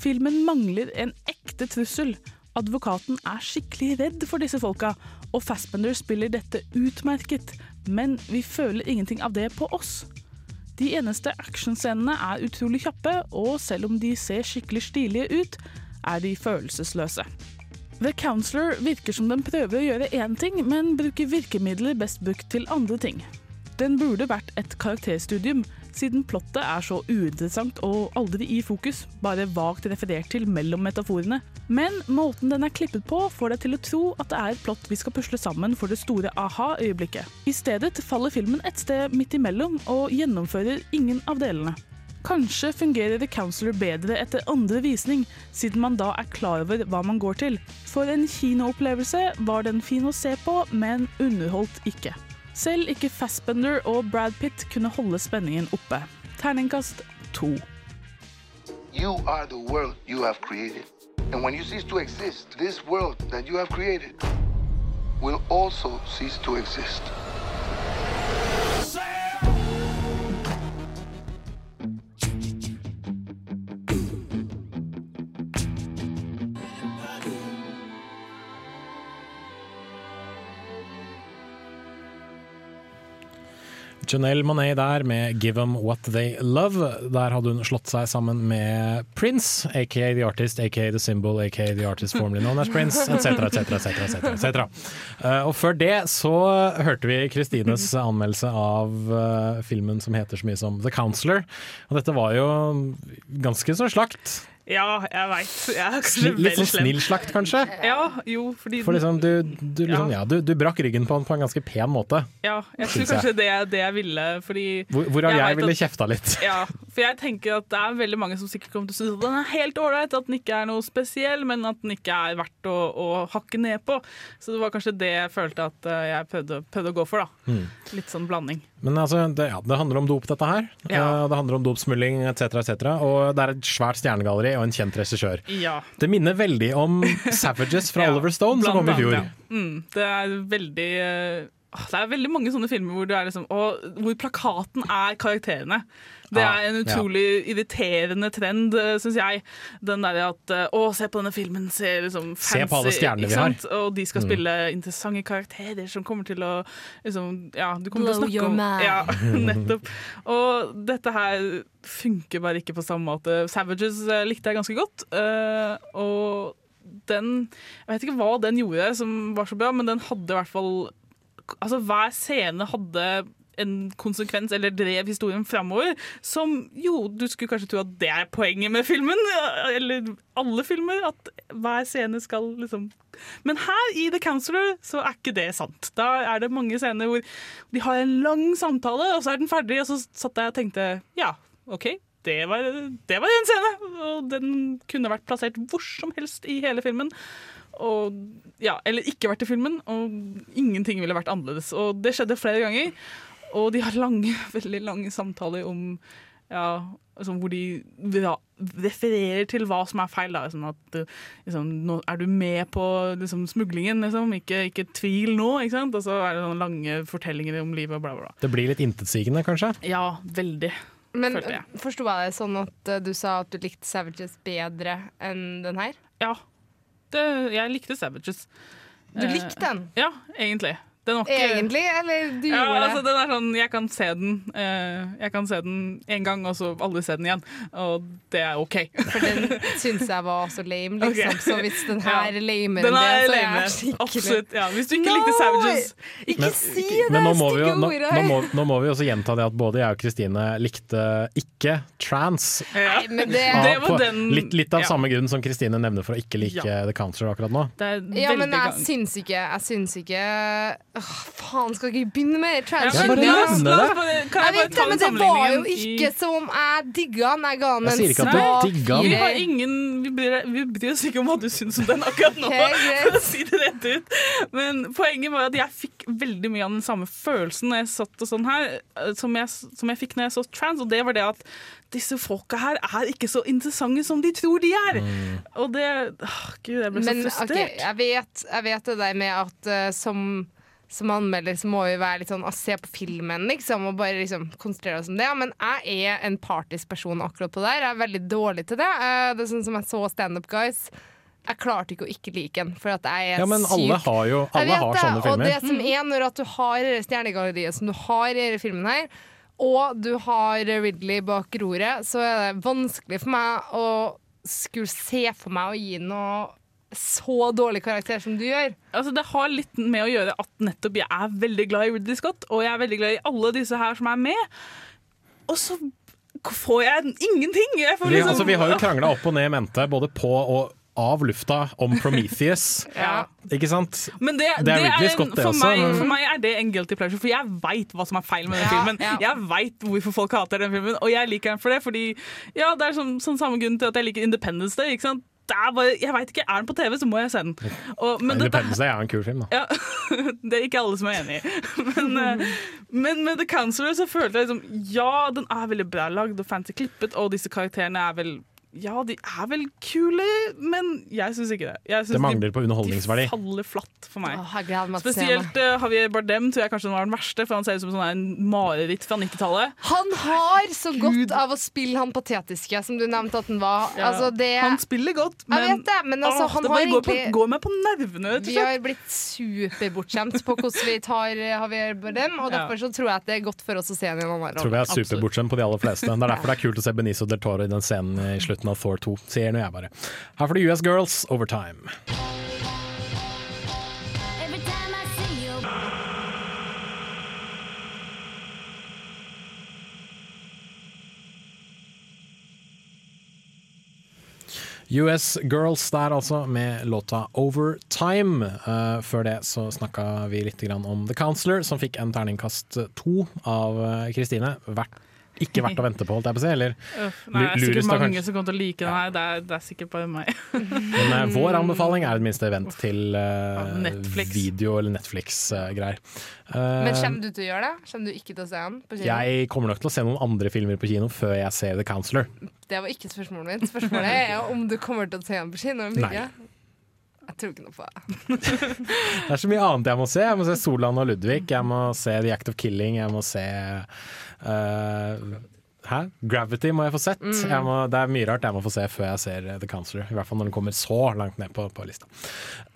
D: Filmen mangler en ekte trussel. Advokaten er skikkelig redd for disse folka, og Fassbender spiller dette utmerket, men vi føler ingenting av det på oss. De eneste actionscenene er utrolig kjappe, og selv om de ser skikkelig stilige ut, er de følelsesløse. The Counselor virker som den prøver å gjøre én ting, men bruker virkemidler best brukt til andre ting. Den burde vært et karakterstudium, siden plottet er så uinteressant og aldri i fokus, bare vagt referert til mellom metaforene. Men måten den er klippet på, får deg til å tro at det er et plott vi skal pusle sammen for det store aha-øyeblikket. I stedet faller filmen et sted midt imellom og gjennomfører ingen av delene. Kanskje fungerer The Counselor bedre etter andre visning, siden man da er klar over hva man går til. For en kinoopplevelse var den fin å se på, men underholdt ikke. Selv ikke Fassbender og Brad Pitt kunne holde spenningen oppe. Terningkast to.
M: You are the world you have created. And when you cease to exist, this world that you have created will also cease to exist.
C: Janelle Monet der med 'Give Them What They Love'. Der hadde hun slått seg sammen med Prince, aka The Artist, aka The Symbol, aka The Artist formerly known as Prince, etc., etc., etc. Og før det så hørte vi Kristines anmeldelse av uh, filmen som heter så mye som The Counselor. Og dette var jo ganske så slakt.
D: Ja, jeg veit.
C: Litt sånn snill slakt, kanskje?
D: Ja, jo, fordi
C: For liksom, du, du, liksom, ja, du, du brakk ryggen på den på en ganske pen måte.
D: Ja, jeg tror
C: jeg.
D: kanskje det er det jeg ville, fordi
C: Hvor, hvorav jeg,
D: jeg
C: ville
D: at-
C: kjefta litt.
D: Ja, for jeg tenker at det er veldig mange som sikkert kommer til å synes at den er helt ålreit, at den ikke er noe spesiell, men at den ikke er verdt å, å hakke ned på. Så det var kanskje det jeg følte at eh, jeg prøvde, prøvde å gå for, da.
C: Mm.
D: Litt sånn blanding.
C: Men altså, det, ja, det handler om dop, dette her.
D: Ja.
C: Eh, Det handler om dopsmulling etc., etc. Og det er et svært stjernegalleri og en kjent regissør.
D: Ja.
C: Det minner veldig om Savages fra Oliver Stone, som kom i fjor.
D: Mm, det er veldig uh, Det er veldig mange sånne filmer hvor, liksom, og, hvor plakaten er karakterene. Det er en
C: ja.
D: utrolig irriterende trend, syns jeg. Den derre at eh, Å, se på denne filmen, se liksom fancy
C: Se på alle stjernene vi har.
D: Og de skal
C: Mm.
D: spille interessante karakterer som kommer til å liksom, Ja, du kommer til å
E: Blow
D: snakke om. Ja, nettopp. Og dette her funker bare ikke på samme måte. Savages eh, likte jeg ganske godt. eh, og den Jeg vet ikke hva den gjorde som var så bra, men den hadde i hvert fall Altså hver scene hadde en konsekvens, eller drev historien framover, som jo, du skulle kanskje tro at det er poenget med filmen, eller alle filmer, at hver scene skal liksom Men her i The Counselor så er ikke det sant. Da er det mange scener hvor de har en lang samtale, og så er den ferdig, og så satt jeg og tenkte ja, OK. Det var, det var en scene, og den kunne vært plassert hvor som helst i hele filmen. Og, ja, eller ikke vært i filmen, og ingenting ville vært annerledes. Og det skjedde flere ganger. Og de har lange, veldig lange samtaler om ja, altså hvor de ja, refererer til hva som er feil. Da. Sånn at eh, liksom, nå er du med på liksom, smuglingen, liksom. ikke, ikke tvil nå. Ikke sant? Og så er det sånne lange fortellinger om livet og bla, bla.
C: Det blir litt intetsigende, kanskje?
D: Ja, veldig.
E: Men
D: jeg.
E: forsto jeg det sånn at eh, du sa at du likte Savages bedre enn den her?
D: Ja. Det, jeg likte Savages.
E: Du
D: Eh,
E: likte den?
D: Ja, egentlig. Ikke
E: Egentlig, eller du
D: ja,
E: gjorde
D: altså,
E: det?
D: den er sånn, Jeg kan se den uh, Jeg kan se den én gang, og så aldri se den igjen. Og det er OK.
E: For den syns jeg var så lame, liksom.
D: Okay.
E: Så hvis den her er lamer
D: Den
E: er det,
D: er
E: så er
D: lame.
E: jeg skikkelig
D: Absolutt. Ja, hvis du ikke
E: No!
D: likte Savages
E: Ikke
C: Men-
E: si det
C: Men nå må, vi jo,
E: stygge
C: nå,
E: ordet
C: nå, må, nå må vi også gjenta det at både jeg og Kristine likte ikke trans.
D: Ja.
E: men det-
C: av,
D: Det var
C: på
D: den-
C: litt, litt av
D: ja.
C: samme grunn som Kristine nevner for å ikke like The Counselor akkurat nå.
D: Det er
E: Ja, men jeg syns ikke Jeg syns ikke Åh, Faen, skal ikke begynne med
D: Ja,
E: trash?
C: Jeg bare
D: oss
C: det.
E: Jeg vet det, men det var jo ikke som jeg digga den. Jeg ga den
C: Jeg
E: en
C: ikke at du
E: svak
C: digga den.
D: Vi har ingen Vi bryr, vi bryr oss ikke om hva du syns om den akkurat nå,
E: Ok, greit.
D: for å si det rett ut. Men poenget var at jeg fikk veldig mye av den samme følelsen når jeg satt og sånn her, eh, som jeg, som jeg fikk når jeg så Trans, og det var det at disse folka her er ikke så interessante som de tror de er. Og det åh, Gud, jeg ble
E: Men
D: så
E: ok,
D: frustrert.
E: jeg, vet, jeg vet det der med at eh, som, som anmelder så må vi være litt sånn se på filmen liksom, og bare liksom konsentrere oss om det. Men jeg er en partisk person akkurat på det der. Jeg er veldig dårlig til det. Eh, det er sånn som jeg så Stand Up Guys. Jeg klarte ikke å ikke like den, for at jeg er
C: Ja, men alle har jo alle har
E: det,
C: sånne
E: Og det som er når at du har stjernegalleriet som du har i denne filmen her, og du har Ridley bak roret, så er det vanskelig for meg å skulle se for meg å gi noe så dårlig karakter som du gjør.
D: Altså, det har litt med å gjøre at nettopp jeg er veldig glad i Ridley Scott, og jeg er veldig glad i alle disse her som er med. Og så får jeg ingenting! Jeg får
C: Vi,
D: liksom,
C: altså, vi har jo krangla opp og ned i mente, både på og av lufta, om Prometheus.
D: Ja.
C: Ikke sant?
D: Men det,
C: Det er Ridley
D: en-
C: Scott, det
D: for,
C: også,
D: meg, for meg er det en guilty pleasure, for jeg veit hva som er feil med den
E: Ja,
D: filmen.
E: ja.
D: Jeg veit hvorfor folk hater den filmen, og jeg liker den for det. Fordi ja, Det er sånn, sånn samme grunn til at jeg liker Independence Day. Ikke sant? Bare, jeg vet ikke, Er den på TV, så må jeg se den. Og, men dette-
C: er en kul film, da.
D: ja, Det er ikke alle som er enig i. Men, eh, men med The Counselor så følte jeg liksom Ja, den er veldig bra lagd og fancy klippet, og disse karakterene er vel Ja, de er vel kule, men jeg syns ikke det. Jeg synes
C: Det mangler på underholdningsverdi.
D: De faller flatt for meg.
E: Åh, jeg å.
D: Spesielt uh, Javier Bardem tror jeg kanskje var den verste, for han ser ut som sånn en mareritt fra 90-tallet.
E: Han har så godt av å spille han patetiske, som du nevnte at han var.
D: Ja.
E: Altså, det,
D: Han spiller godt,
E: jeg
D: men
E: vet det, men altså, han
D: det
E: har
D: bare går, på, går meg på nervene,
E: Vi har blitt superbortskjemt på hvordan vi tar eh, Javier Bardem, og
D: Ja.
E: derfor så tror jeg at det er godt for oss å se han i en annen
C: Tror vi
E: rolle.
C: er superbortskjemt på de aller fleste. Det er derfor det er kult å se Benicio del Toro i den scenen i slutten av Thor 2. Sier nå jeg bare. Her får du US Girls Overtime. US Girls der altså, med låta Overtime. Uh, før det så snakka vi litt grann om The Counselor, som fikk en terningkast to av eh, Kristine. Vært, ikke verdt å vente på, holdt jeg på å si. Eller
D: Uff, Nei, det er sikkert mange som kommer til å like den her. Det er, det er sikkert bare meg.
C: Men uh, vår anbefaling er i det minste vent til
D: uh, Netflix.
C: video- eller Netflix-greier.
E: Men kommer du til å gjøre det? Kommer du ikke til å se den på kino?
C: jeg kommer nok til å se noen andre filmer på kino før jeg ser The Counselor.
E: Det var ikke spørsmålet mitt. Spørsmålet er om du kommer til å se den på kino. eller
C: Nei.
E: Jeg tror ikke noe på det.
C: Det er så mye annet jeg må se. Jeg må se Solan og Ludvig, jeg må se The Act of Killing, jeg må se eh, Hæ? Gravity må jeg få sett.
E: Mm.
C: Jeg må, det er mye rart jeg må få se før jeg ser The Counselor. I hvert fall når den kommer så langt ned på, på lista.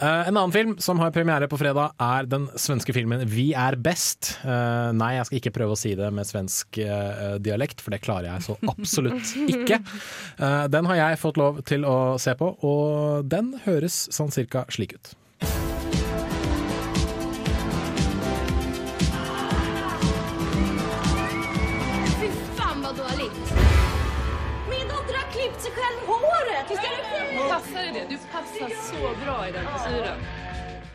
C: Uh, en annen film som har premiere på fredag, er den svenske filmen Vi er best. Uh, nei, jeg skal ikke prøve å si det med svensk uh, dialekt, for det klarer jeg så absolutt ikke. Eh, den har jeg fått lov til å se på, og den høres sånn cirka slik ut.
N: Du så bra i den frisyren.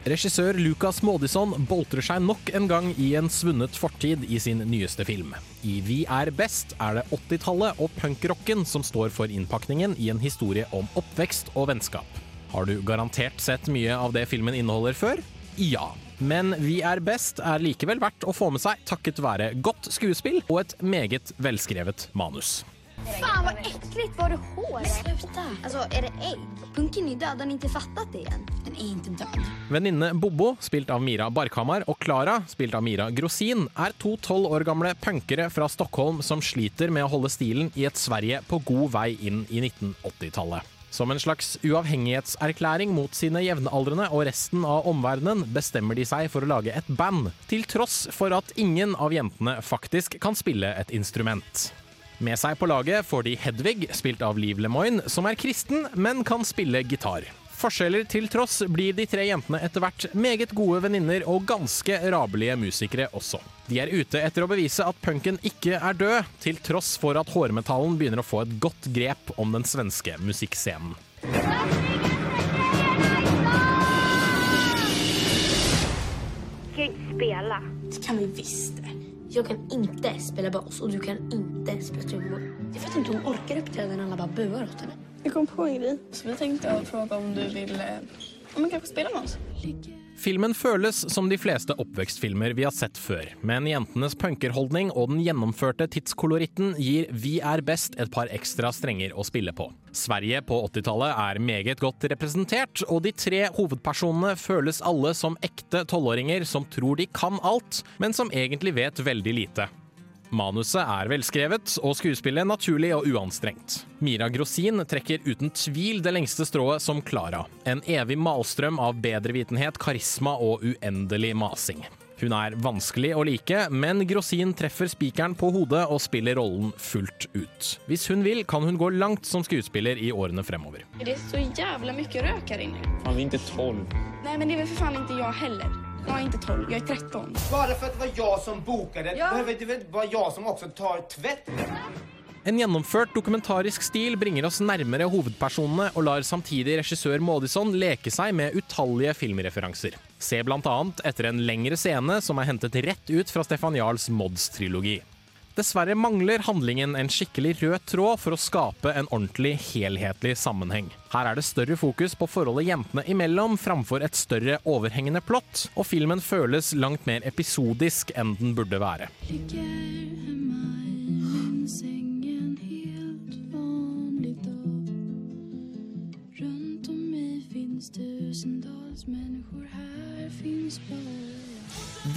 C: Regissør Lucas Maudisson boltrer seg nok en gang i en svunnet fortid i sin nyeste film. I Vi er best er det 80-tallet og punkrocken som står for innpakningen i en historie om oppvekst og vennskap. Har du garantert sett mye av det filmen inneholder før? Ja. Men Vi er best er likevel verdt å få med seg takket være godt skuespill og et meget velskrevet manus.
O: Fan vad äckligt, var du hår? Sluta! Alltså är det ägg? Punken är död, har ni inte fattat det än? Den är inte död.
C: Venninne Bobo, spilt av Mira Barkhamar, og Klara, spilt av Mira Grosin, er to tolv år gamle punkere fra Stockholm som sliter med å holde stilen i et Sverige på god vei inn i 1980-tallet. Som en slags uavhengighetserklæring mot sine jevnaldrende og resten av omverdenen bestemmer de seg for å lage et band, til tross for at ingen av jentene faktisk kan spille et instrument. Med seg på laget får de Hedvig, spilt av Liv Lemoine, som er kristen, men kan spille gitar. Forskjeller til tross blir de tre jentene etter hvert meget gode venninner og ganske rabelige musikere også. De er ute etter å bevise at punken ikke er død, til tross for at hårmetallen begynner å få et godt grep om den svenske musikkscenen.
O: Skal inte spela? Det kan vi visst det. Jag kan inte spela bas och du kan inte spela trummor. Det fattar inte hon orkar uppträda när alla bara buar åt henne.
P: Jag kom på en grej. Så vi tänkte fråga om du vill eh, om man kanske spela med oss.
C: Filmen føles som de fleste oppvekstfilmer vi har sett før, men jentenes punkerholdning og den gjennomførte tidskoloritten gir Vi er best et par ekstra strenger å spille på. Sverige på 80-tallet er meget godt representert, og de tre hovedpersonene føles alle som ekte tolvåringer som tror de kan alt, men som egentlig vet veldig lite. Manuset er velskrevet, og skuespillet naturlig og uanstrengt. Mira Grosin trekker uten tvil det lengste strået som Klara. En evig malstrøm av bedrevitenhet, karisma og uendelig masing. Hun er vanskelig å like, men Grosin treffer spikeren på hodet og spiller rollen fullt ut. Hvis hun vil, kan hun gå langt som skuespiller i årene fremover.
P: Det er så jævla mye røk her inne.
Q: Han vi är inte tolv.
P: Nei, men det er vel for faen ikke jeg heller. Jag är inte 12, jag är 13.
R: Bara för att det var jag som bokade
P: Ja.
R: behöver det väl vara jag som också tar tvätt?
C: En gjennomført dokumentarisk stil bringer oss nærmere hovedpersonene og lar samtidig regissør Maudisson leke seg med utallige filmreferanser. Se annet etter en lengre scene som er hentet rett ut fra Stefan Jarls Mods-trilogi. Dessverre mangler handlingen en skikkelig rød tråd for å skape en ordentlig helhetlig sammenheng. Her er det større fokus på forholdet jentene imellom framfor et større overhengende plott, og filmen føles langt mer episodisk enn den burde være.
S: Runt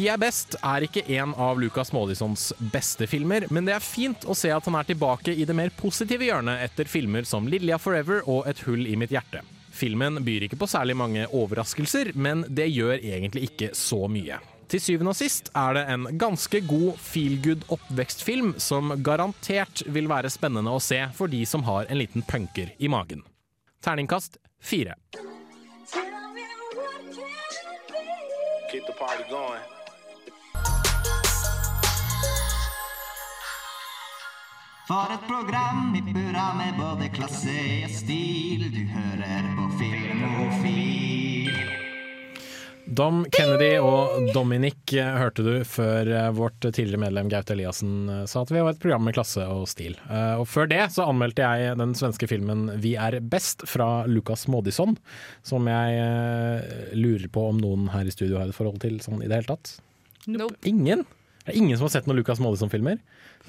C: Vi er best er ikke en av Lucas Maudissons beste filmer, men det er fint å se at han er tilbake i det mer positive hjørnet etter filmer som Lilja Forever og Et hull i mitt hjerte. Filmen byr ikke på særlig mange overraskelser, men det gjør egentlig ikke så mye. Til syvende og sist er det en ganske god feel good oppvekstfilm som garantert vil være spennende å se for de som har en liten punker i magen. Terningkast fire.
Q: Keep the party going.
T: For et program i burra med både klasse og stil. Du hører på Filmofil.
C: Dom Kennedy og Dominic eh, hørte du før eh, vårt tidligere medlem Gaute Eliassen eh, sa at vi var et program med klasse og stil. Eh, Og før det så anmeldte jeg den svenske filmen Vi er best fra Lukas Maudisson, som jeg lurer på om noen her i studio har et forhold til sånn i det hele tatt.
D: Nope.
C: Ingen? Det er ingen som har sett noen Lukas Maudisson-filmer?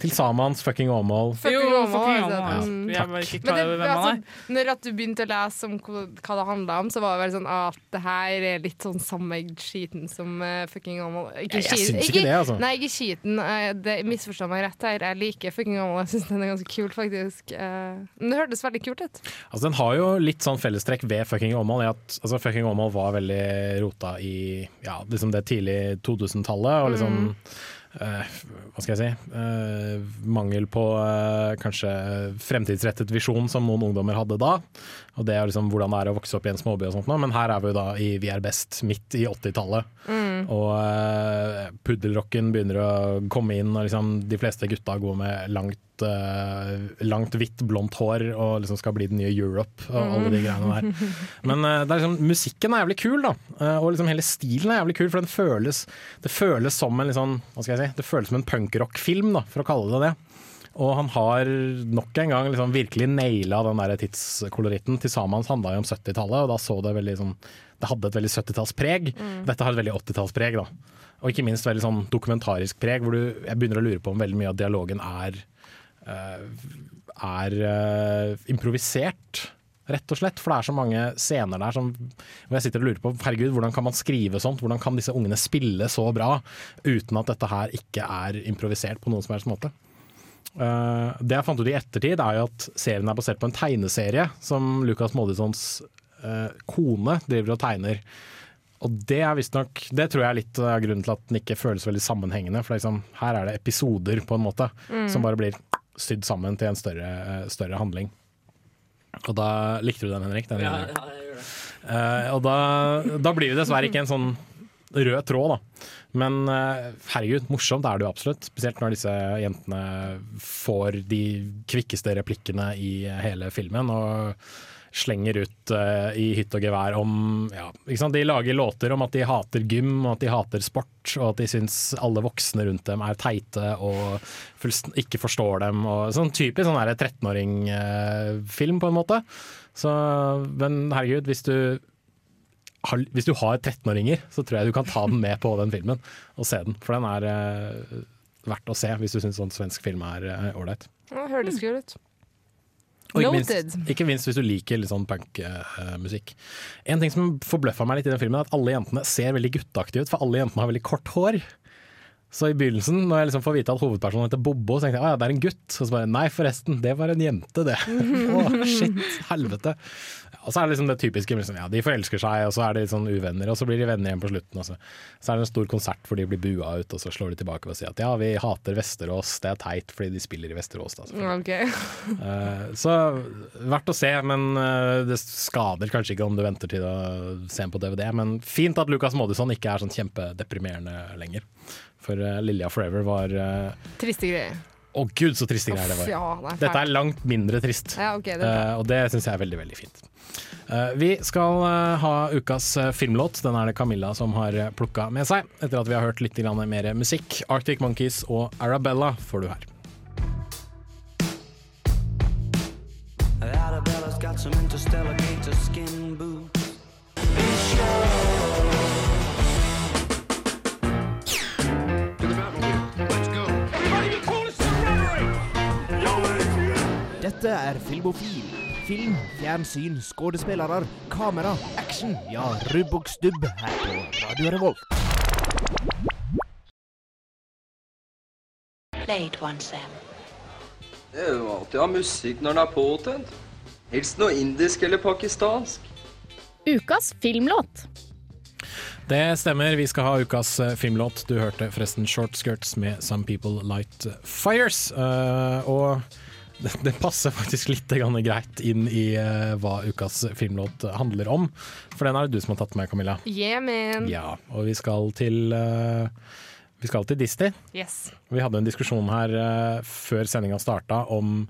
C: Til Samans fucking Åmål.
D: Jo, fucking. Åmål,
E: Mm.
D: Jeg var ikke klar over hvem han er.
E: altså, når at du begynte å lese om hva, det handla om, så var det vel sånn at det her er litt sånn samme skiten som uh, fucking Åmål. Ikke
C: Jeg- jeg syns ikke det, altså.
E: Nei, ikke skiten. Uh, det Misforstå meg rett her. Jeg liker fucking Åmål. Jeg syns den er ganske kul, faktisk. Uh, men det hørtes veldig kult ut.
C: Altså, den har jo litt sånn fellestrekk ved fucking Åmål. altså, Fucking Åmål var veldig rota i ja, liksom det tidlig 2000-tallet. Og liksom
E: Mm.
C: Eh, Hva skal jeg si? eh, mangel på eh, kanskje fremtidsrettet visjon som noen ungdommer hadde da. Og det er liksom hvordan det er å vokse opp i en småby og sånt nå. Men her er vi jo da i Vi er best, midt i 80-tallet.
E: Mm.
C: Og puddelrocken begynner å komme inn, og liksom de fleste gutta går med langt, uh, langt hvitt, blondt hår og liksom skal bli den nye Europe og alle de greiene der. Men uh, det er liksom, musikken er jævlig kul, da. Eh, og liksom hele stilen er jævlig kul, for den føles, det føles som en liksom, hva skal jeg si, det føles som en punkrock-film, for å kalle det det. Og han har nok en gang liksom virkelig naila den der tidskoloritten. Til sammen handla jo om 70-tallet, og da så det veldig sånn Det hadde et veldig 70-tallspreg.
E: Mm.
C: Dette har et veldig 80-tallspreg, da. Og ikke minst veldig sånn dokumentarisk preg, hvor du, jeg begynner å lure på om veldig mye av dialogen er eh, er eh, improvisert. Rett og slett, for det er så mange scener der som, hvor jeg sitter og lurer på herregud, hvordan kan man skrive sånt? Hvordan kan disse ungene spille så bra uten at dette her ikke er improvisert på noen som helst måte? Uh, det jeg fant ut i ettertid, er jo at serien er basert på en tegneserie som Lucas Moodysons kone driver og tegner. Og det er visstnok Det tror jeg er litt av grunnen til at den ikke føles veldig sammenhengende. For liksom, her er det episoder, på en måte,
E: Mm.
C: som bare blir sydd sammen til en større, eh, større handling. Og da likte du den, Henrik? Den
U: Ja, ja, jeg gjør det.
C: Uh, og da, da blir det dessverre ikke en sånn rød tråd, da. Men uh, herregud, morsomt er det jo absolutt. Spesielt når disse jentene får de kvikkeste replikkene i hele filmen. Og slenger ut uh, i hytt og gevær om ja, ikke sant? De lager låter om at de hater gym, og at de hater sport, og at de syns alle voksne rundt dem er teite og ikke forstår dem. Og sånn typisk sånn der 13-åring-film, på en måte. Så, men herregud, hvis du hvis du har 13-åringer, så tror jeg du kan ta den med på den filmen og se den. For den er eh, verdt å se hvis du syns sånn svensk film er eh, ålreit.
E: Ja, høres kul ut.
C: Og ikke minst, ikke minst hvis du liker litt sånn punkmusikk. en ting som forbløffa meg litt i den filmen, er at alle jentene ser veldig gutteaktige ut, for alle jentene har veldig kort hår. Så i begynnelsen, når jeg liksom får vite at hovedpersonen heter Bobbo, så tenkte jeg at ja, det er en gutt. Og så bare nei, forresten, det var en jente, det. Å, shit, helvete. Og så er det liksom det typiske, liksom, ja, de forelsker seg, og så er de litt sånn uvenner, og så blir de venner igjen på slutten. Så, så er det en stor konsert hvor de blir bua ut, og så slår de tilbake og sier at ja, vi hater Vesterås, det er teit fordi de spiller i Vesterås. Da, Okay.
E: Ok.
C: Eh, så verdt å se, men uh, det skader kanskje ikke om du venter til å se den på DVD. Men fint at Lukas Modisson ikke er sånn kjempedeprimerende lenger. For uh, Lilja Forever var uh,
E: Triste greier.
C: Å gud, så triste greier det var.
E: ja, det er
C: Dette er langt mindre trist.
E: Ja, okay, det uh.
C: Eh, og det syns jeg er veldig, veldig fint. Eh, vi skal ha ukas filmlåt. Den er det Camilla som har uh, plukka med seg. Etter at vi har hørt litt grann mer musikk. Arctic Monkeys og Arabella får du her.
U: Arabella's got some interstellar gator skin boots.
H: Dette er Filmofil. Film, fjernsyn, skuespillere, kamera, action. Ja, rubb og stubb her på Radio Revolt.
F: Play it once, Sam.
V: Det er jo alltid å ha musikk når den er påtent. Helst noe indisk eller pakistansk.
W: Ukas filmlåt.
C: Det stemmer, vi skal ha ukas eh, filmlåt. Du hørte forresten Short Skirts med Some People Light Fires. Uh, og det passer faktisk litt greit inn i eh, hva ukas filmlåt handler om. For den er det du som har tatt med, Camilla.
E: Yeah, man.
C: Ja, og vi skal til eh, Vi skal til Disney.
E: Yes.
C: Vi hadde en diskusjon her uh, før sendinga starta om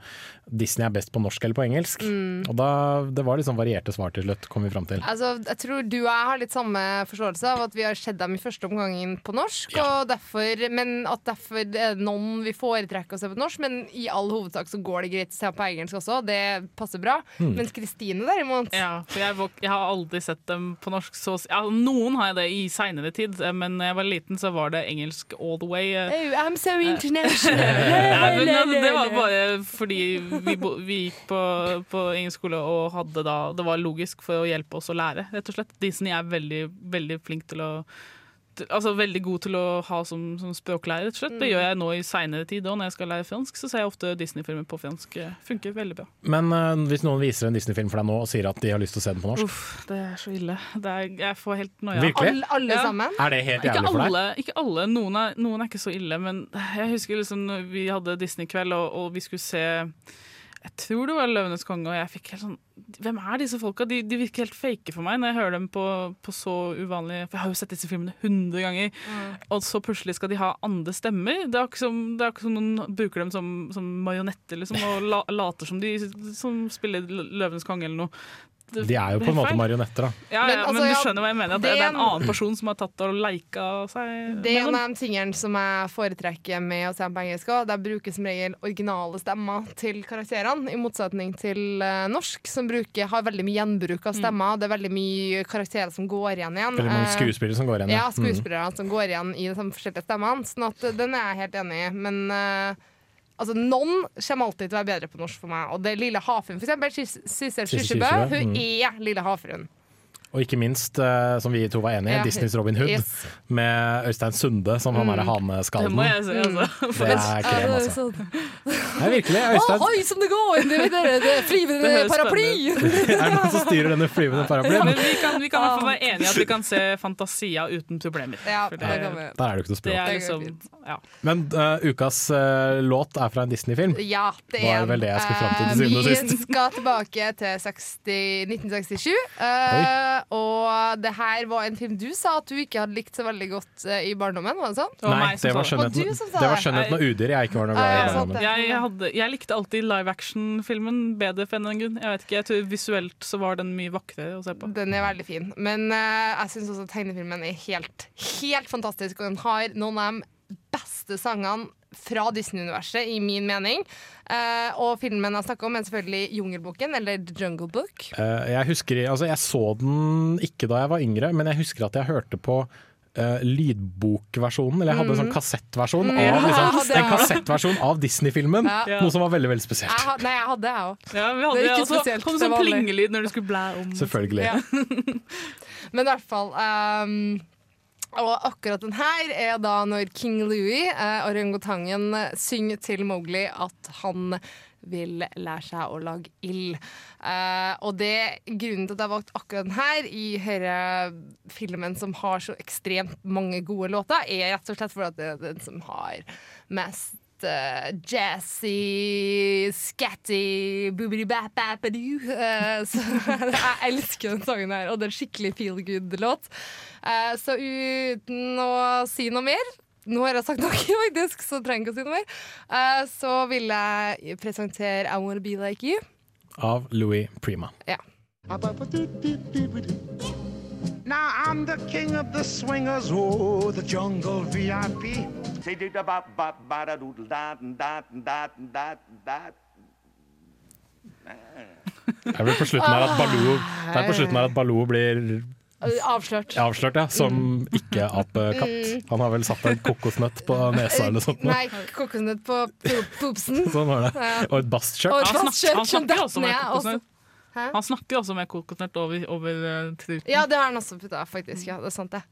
C: Disney er best på norsk eller på engelsk.
E: Mm.
C: Og da, Det var litt sånn varierte svar til slutt, kom vi fram til.
E: Altså, jeg tror du og jeg har litt samme forståelse av at vi har sett dem i første omgang på norsk. Og derfor, men at derfor er det noen vi foretrekker å se på norsk, men i all hovedsak så går det greit å se på engelsk også. Det passer bra.
D: Mm.
E: Mens Kristine derimot
D: Ja, for jeg, jeg har aldri sett dem på norsk. Så, ja, noen har jeg det i seinere tid, eh, men da jeg var liten, så var det engelsk all the way. eh.
E: So so international.
D: Nei, men altså, det var bare fordi vi, bo, vi gikk på, på engelsk skole og hadde da Det var logisk for å hjelpe oss å lære, rett og slett. Disney er veldig, veldig flink til å Altså veldig god til å ha som, som språklærer, rett og slett. Det
C: Mm.
D: gjør jeg nå i seinere tid òg, når jeg skal lære fransk. Så ser jeg ofte Disney-filmer på fransk. Funker veldig bra.
C: Men uh, hvis noen viser en Disney-film for deg nå og sier at de har lyst til å se den på norsk,
D: Uff, det er så ille. Det er, jeg får helt noia.
C: Virkelig? Alle- alle sammen? Er det helt jævlig for deg?
D: alle, Ikke alle. Noen er, noen er ikke så ille, men jeg husker liksom vi hadde Disney-kveld, og, og vi skulle se jeg tror det var 'Løvenes konge', og jeg fikk helt sånn Hvem er disse folka? De, de virker helt fake for meg når jeg hører dem på, på så uvanlig For jeg har jo sett disse filmene hundre ganger, og så plutselig skal de ha andre stemmer. Det er ikke som, det er ikke som noen bruker dem som, som marionetter liksom, og la, later som de som spiller 'Løvenes konge' eller noe. Det-
C: De er jo på en måte marionetter, da.
D: Ja,
E: Men altså,
D: men du skjønner hva jeg mener. At det,
E: det er
D: en
E: en-
D: annen person som har tatt og leika seg
E: Det er en av de tingene som jeg foretrekker med å se på engelsk. også. De bruker som regel originale stemmer til karakterene, i motsetning til eh, norsk, som bruker, har veldig mye gjenbruk av stemmer. Det er veldig mye karakterer som går igjen igjen.
C: Veldig mange
E: Eh,
C: skuespillere som går igjen, ja.
E: Ja, skuespillere som går igjen i de forskjellige stemmene. Sånn at eh, den er jeg helt enig i. Men eh, altså, noen kommer alltid til å være bedre på norsk for meg. Og det er Lille havfruen, for eksempel. Sissel. Kyrkjebø, Hun
C: mm.
E: er Lille havfruen.
C: Og ikke minst, eh, som vi to var enige i,
E: Ja.
C: Disneys Robin Hood
E: Yes.
C: med Øystein Sunde som han
E: Mm.
C: derre haneskallen.
D: Det må jeg si, altså.
C: Det er krem, altså. Nei, virkelig. Øystein
E: oi, som det går! Det, det, det, det flyvende paraply!
C: Er det noen som styrer denne flyvende paraplyen?
D: Men vi kan, vi kan i hvert fall være enige i at vi kan se Fantasia uten problemer.
E: Ja, det kan vi.
C: Der er det jo ikke noe
D: Det er
C: språk.
D: liksom, ja.
C: Men uh, ukas uh, låt er fra en Disney-film.
E: Ja, det
C: Var
E: er
C: vel det jeg skulle fram til til syvende og
E: Vi skal tilbake til 60, 1967. eh, og det her var en film du sa at du ikke hadde likt så veldig godt eh, i barndommen. Var det sånn?
C: Nei, det var skjønnheten,
E: du som sa
C: det var
E: det?
C: skjønnheten og udyr jeg ikke var noe glad i.
E: Ja,
C: barndommen.
D: Jeg, hadde, jeg likte alltid live action-filmen bedre for en eller annen grunn. Jeg vet ikke, jeg tror Visuelt så var den mye vakrere å se på.
E: Den er veldig fin. Men eh, jeg syns også tegnefilmen er helt, helt fantastisk. Og den har noen av de beste sangene fra Disney-universet, i min mening. Uh, og filmen jeg snakker om, er selvfølgelig Jungelboken, eller The Jungle Book.
C: Uh, jeg husker, altså jeg så den ikke da jeg var yngre, men jeg husker at jeg hørte på Uh, lydbokversjonen, eller jeg hadde en sånn
E: Mhm.
C: kassettversjon
E: Mm.
C: av, liksom, en kassettversjon av Disney-filmen.
E: Ja.
C: Noe som var veldig veldig spesielt.
E: Jeg, ha- nei, jeg hadde jeg òg.
D: Ja, vi
E: Det
D: hadde
E: det ikke
D: også,
E: spesielt,
D: kom sånn plingelyd når du skulle blæ om.
C: Selvfølgelig.
E: Ja. Men i hvert fall ehm, Og akkurat den her er da når King Louie, eh, orangutangen, synger til Mowgli at han vil lære seg å lage ild. Eh, og det grunnen til at jeg valgte akkurat den her i denne filmen som har så ekstremt mange gode låter, er rett og slett fordi det er den som har mest uh, jazzy, scatty. Uh, så jeg elsker den sangen her, og det er en skikkelig feel good-låt. Uh, så uten å si noe mer nå har jeg sagt faktisk, så trenger jeg ikke å si noe mer. Uh, så vil jeg presentere I Wanna Be Like You.
C: Av Louis Prima.
E: Ja.
X: Now I'm the king of the swingers, oh, the jungle VIP. Say do da ba ba ba da doodle da da da da da.
C: Det er vel på slutten her at Baloo, det er på slutten her at Baloo blir
E: Avslørt.
C: avslørt, ja, som ikke-apekatt. Han har vel satt en kokosnøtt på nesa eller noe sånt. nå.
E: Nei, kokosnøtt på popsen.
C: Sånn var det. Og et bastskjørt.
D: Han snakker, han snakker også med
E: ned,
D: kokosnøtt. Han snakker også med kokosnøtt over, over uh, truten.
E: Ja, det har han også putta, faktisk. Ja, det er sant, det.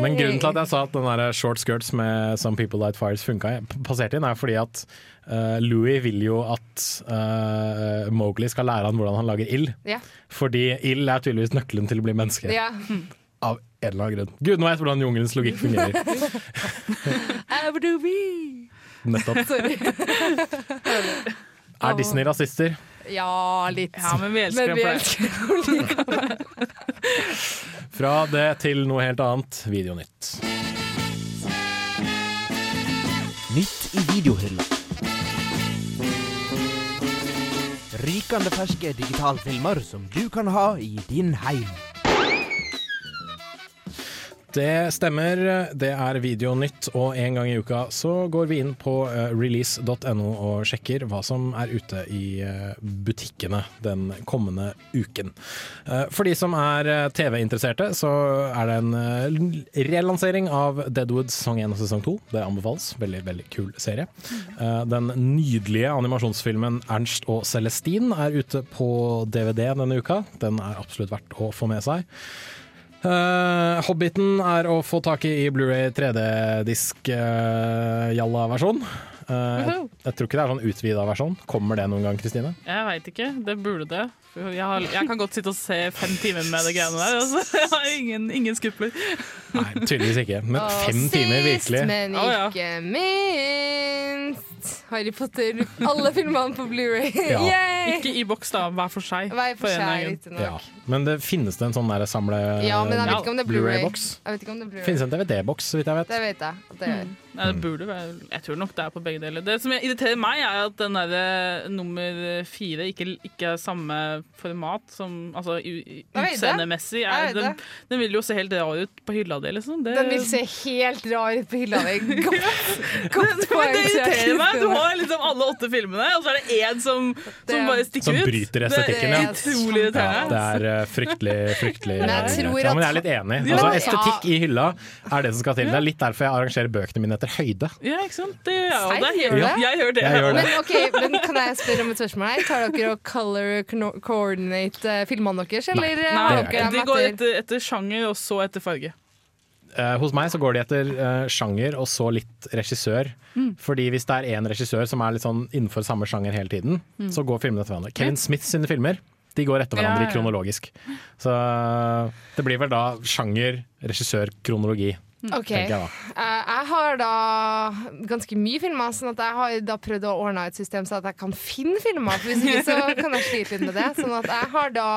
C: Men grunnen til at jeg sa at den der short skirts med Some People Light Fires funka, passerte inn, er fordi at uh, Louis vil jo at uh, Mowgli skal lære han hvordan han lager ild.
E: Ja.
C: Fordi ild er tydeligvis nøkkelen til å bli menneske.
E: Ja.
C: Av en eller annen grunn. Gud, nå vet jeg hvordan jungelens logikk fungerer. Nettopp. Er Disney rasister?
E: Ja, litt.
D: Ja, men vi elsker
E: Men
D: dem for det.
C: Fra det til noe helt annet. Videonytt.
H: Nytt i videohylla. Rykende ferske digitalfilmer som du kan ha i din heim.
C: Det stemmer. Det er Videonytt, og en gang i uka så går vi inn på eh, release.no og sjekker hva som er ute i eh, butikkene den kommende uken. Eh, For de som er TV-interesserte, så er det en relansering av Deadwood sesong 1 og sesong 2. Det anbefales. Veldig, veldig kul serie. Den nydelige animasjonsfilmen Ernst og Celestine er ute på DVD denne uka. Den er absolutt verdt å få med seg. Eh, Hobbiten er å få tak i i Blu-ray 3D-disk-jalla-versjon. jeg, jeg tror ikke det er sånn utvida versjon. Kommer det noen gang, Kristine?
D: Jeg veit ikke. Det burde det. Jeg, har, jeg kan godt sitte og se fem timer med det greiene der. Altså. Jeg har ingen, ingen skrupler.
C: Nei, tydeligvis ikke. Men
E: Og
C: fem timer, virkelig.
E: Sist, men
D: Å, ja.
E: ikke minst Harry Potter. Alle filmene på Blu-ray.
C: Ja.
D: Ikke i boks, da. Hver for seg.
E: Hver for
D: en
E: seg.
C: Ja. Men det finnes det en sånn der samle
E: Ja, men jeg vet ikke om det er Blu-ray.
C: Blu-ray-boks?
E: Jeg vet det Blu-ray.
C: Finnes en DVD-boks, så vidt jeg vet.
E: Det vet jeg. Det mm.
D: Nei, det burde være Jeg tror nok det er på begge deler. Det som irriterer meg, er at den der nummer fire ikke, ikke er samme format som Altså utseendemessig. Den, den vil jo se helt rar ut på hylla di, liksom. Det,
E: Den vil se helt rar ut på hylla di. Godt, godt poeng.
D: det irriterer meg. Du har liksom alle åtte filmene, og så er det én som,
E: Det-
D: som bare stikker ut.
C: Som bryter estetikken,
D: det
C: ja.
D: er utrolig
C: Ja, det er eh, fryktelig, fryktelig
E: Men jeg tror
C: greit. ja, Men jeg er litt enig. Altså, estetikk i hylla er det som skal til. Det er litt derfor jeg arrangerer bøkene mine etter høyde.
D: Ja, ikke sant? Det jeg også. Det er
E: det?
D: Jeg gjør det.
C: Jeg gjør det.
E: Men, okay, men kan jeg spørre om et spørsmål her? Tar dere og color coordinate eh, filmene deres, eller
D: Nei,
E: Nei, dere
D: de går
E: etter,
D: etter sjanger, og så etter farge.
C: Eh, hos meg så går de etter uh, sjanger og så litt regissør.
D: Mm.
C: Fordi hvis det er én regissør som er litt sånn innenfor samme sjanger hele tiden,
D: Mm.
C: så går filmene etter hverandre. Kevin Smith sine filmer de går etter hverandre
D: Ja, ja.
C: kronologisk. Så eh, det blir vel da sjanger, regissør, kronologi.
E: Ok.
C: tenker jeg da.
E: Jeg har da ganske mye filmer, sånn at jeg har da prøvd å ordne et system så at jeg kan finne filmer. For hvis ikke så kan jeg slite litt med det. Sånn at jeg har da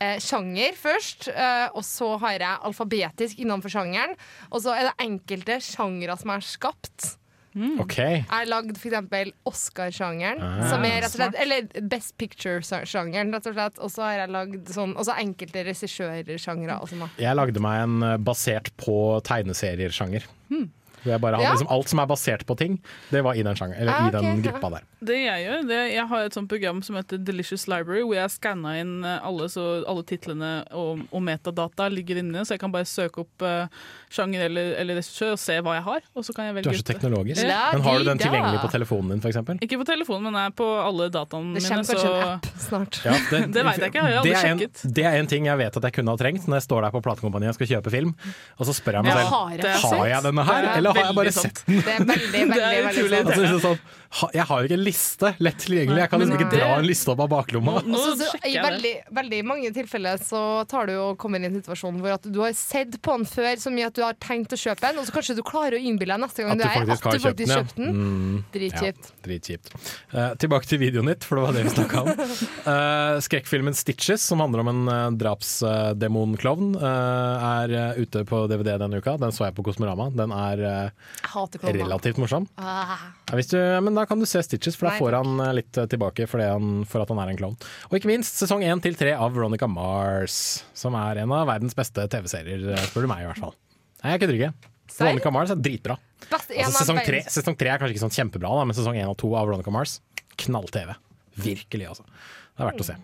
E: eh, sjanger først, eh, og så har jeg alfabetisk innenfor sjangeren. Og så er det enkelte sjangere som er skapt.
C: OK.
E: Jeg har lagd f.eks. Oscar-sjangeren,
C: Ah,
E: som er rett og slett. Eller Best Picture-sjangeren, rett og slett. Og så har jeg lagd sånn Og så enkelte regissørsjangere.
C: Jeg lagde meg en eh, basert på tegneseriesjanger.
D: Hmm.
C: Jeg bare hadde
E: Ja.
C: liksom alt som er basert på ting, det var i den, sjanger, eller
E: Ah,
C: i den gruppa der.
D: Det jeg gjør, det, jeg har et sånt program som heter Delicious Library, hvor jeg skanna inn eh, alle, så alle titlene og, og metadata ligger inne, så jeg kan bare søke opp uh, sjanger eller, eller regissør og se hva jeg har, og så kan jeg velge Du
C: er så teknologisk.
D: Ja.
C: Men har du den tilgjengelig på telefonen din, f.eks.?
D: Ikke på telefonen, men er på alle dataene
E: Det
D: mine.
E: kommer kanskje
D: så-
E: en app snart.
C: Ja,
D: Det vet jeg ikke, jeg har aldri
C: det en,
D: sjekket.
C: Det er en ting jeg vet at jeg kunne ha trengt når jeg står der på platekompaniet og skal kjøpe film. Og så spør jeg meg
E: Ja,
C: selv
E: har jeg
C: har jeg denne her,
D: Det er
C: eller har jeg bare
D: sant.
C: sett den?
E: Det er veldig, veldig,
D: Det er
E: veldig sant.
C: Altså, sånn, ha, jeg har jo ikke en liste lett tilgjengelig. Jeg kan liksom ikke dra en liste opp av baklomma.
D: Nå nå
E: I veldig, veldig mange tilfeller så tar du og kommer i en situasjon hvor at du har sett på den før så mye at du har tenkt å kjøpe den, og så kanskje du klarer å innbille deg neste gang
C: At
E: du
C: du
E: er at
C: faktisk har
E: du
C: kjøpt den. Ja. Mm,
E: Dritkjipt.
C: Ja, dritkjipt. Uh, tilbake til videoen ditt, for det var det vi snakka om. Uh, skrekkfilmen 'Stitches', som handler om en uh, drapsdemonklovn, er eh, ute på DVD denne uka. Den så jeg på Kosmorama. Den er relativt morsom.
E: Ah.
C: Ja, hvis du, men da kan du se Stitches, for da får han eh, litt eh, tilbake for, det han, for at han er en klovn. Og ikke minst sesong 1 til 3 av Veronica Mars, som er en av verdens beste TV-serier, eh, spør du meg i hvert fall. Nei, jeg kødder ikke. Veronica Mars er dritbra.
E: Best,
C: Altså, sesong, tre, sesong tre er kanskje ikke sånn kjempebra, da, men sesong 1 og 2 av Veronica Mars, knall-TV. Virkelig, altså. Det er verdt å se.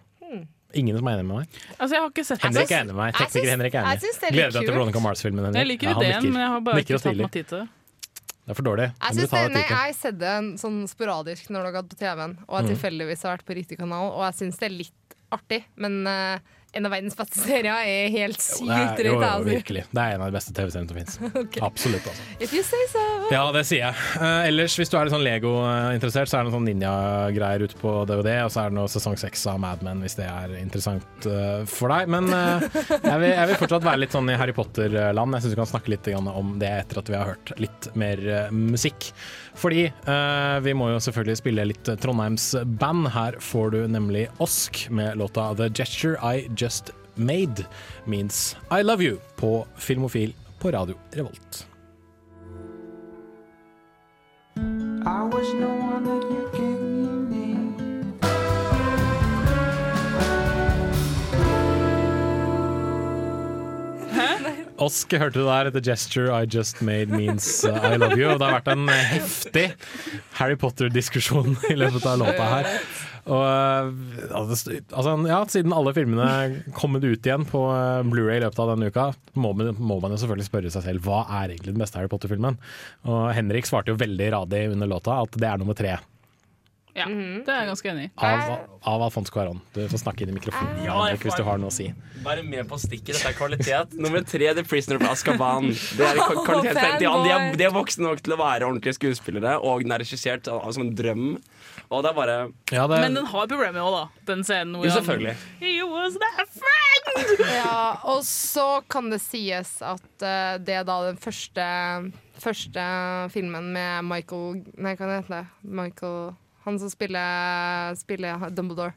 C: Ingen som er enig med meg.
D: Altså, jeg har ikke sett
C: Henrik
D: det.
C: er enig med meg.
E: jeg
C: Tekniker Henrik er
E: jeg
C: enig.
E: det er
C: Gleder deg til. Veronica Mars-filmen, Henrik.
D: Jeg liker
C: Ja,
D: ideen, men jeg har bare ikke tatt meg tid til det.
C: Det er for dårlig.
E: Jeg, synes det, nei, jeg har sett den sånn sporadisk når det har gått på TV-en, og jeg
C: Mm.
E: tilfeldigvis har vært på riktig kanal, og jeg syns det er litt artig, men eh, en av verdens beste serier er helt sykt
C: drøyt. Jo,
E: jo,
C: jo,
E: altså.
C: virkelig. Det er en av de beste TV-seriene som fins. Absolutt. altså.
E: If you say so.
C: Ja, det sier jeg. Uh, ellers, hvis du er litt sånn Lego-interessert, så er det noen sånn ninja-greier ute på DVD, og så er det noe sesong seks av Mad Men, hvis det er interessant uh, for deg. Men uh, jeg, vil, jeg vil fortsatt være litt sånn i Harry Potter-land. Jeg syns vi kan snakke litt om det etter at vi har hørt litt mer musikk. Fordi eh, vi må jo selvfølgelig spille litt Trondheims band. Her får du nemlig Osk med låta The Gesture I Just Made Means I Love You på Filmofil på Radio Revolt.
U: I was no one that you
C: Osk hørte du der. The gesture I just made means uh, I love you. Og det har vært en eh, heftig Harry Potter-diskusjon i løpet av låta her. Og, eh, altså, altså, ja, siden alle filmene kommet ut igjen på eh, Blu-ray i løpet av denne uka, må man, må man jo selvfølgelig spørre seg selv hva er egentlig den beste Harry Potter-filmen. Og Henrik svarte jo veldig radig under låta at det er nummer tre.
D: Ja, det er jeg ganske enig i.
C: Av, av Alfonso Cuaron. Du får snakke inn i mikrofonen
Y: Ja, jeg
C: Henrik, hvis du har noe å si.
Y: Bare med på stikket. Dette er kvalitet. Nummer tre, The Prisoner of Azkaban. Det er kvalitet 50. Ja, de, er, de er voksne nok til å være ordentlige skuespillere, og den er regissert av- som en drøm. Og det er bare
D: Men den har problemer òg, da. Den scenen hvor
Y: Jo,
D: han-
Y: selvfølgelig.
D: He was their friend!
E: Ja, og så kan det sies at uh, det er da den første, første filmen med Michael Nei, hva heter det? Michael Han som spiller, spiller Dumbledore.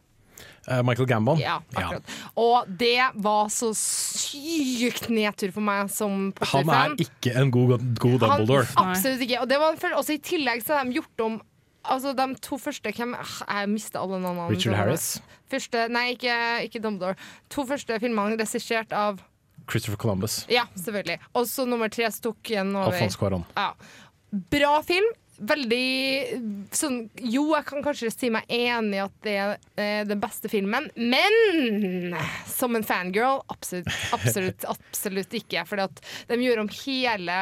C: Uh, Michael Gambon.
E: Ja, akkurat. Og det var så sykt nedtur for meg som
C: Han
E: Potter-fan.
C: er ikke en god, god Dumbledore.
E: Han, absolutt ikke. Og det var også I tillegg så har de gjort om Altså De to første hvem, ah, Jeg mista alle navnene.
C: Richard Harris.
E: Første, nei, ikke, ikke Dumbledore. To første filmene regissert av
C: Christopher Columbus.
E: Ja, selvfølgelig. Og så nummer tre så tok igjen over.
C: Alfonso Cuarón.
E: Ja. Bra film. Veldig sånn Jo, jeg kan kanskje si meg enig i at det er eh, den beste filmen, men som en fangirl absolutt, absolutt, absolutt ikke. For de gjorde om hele,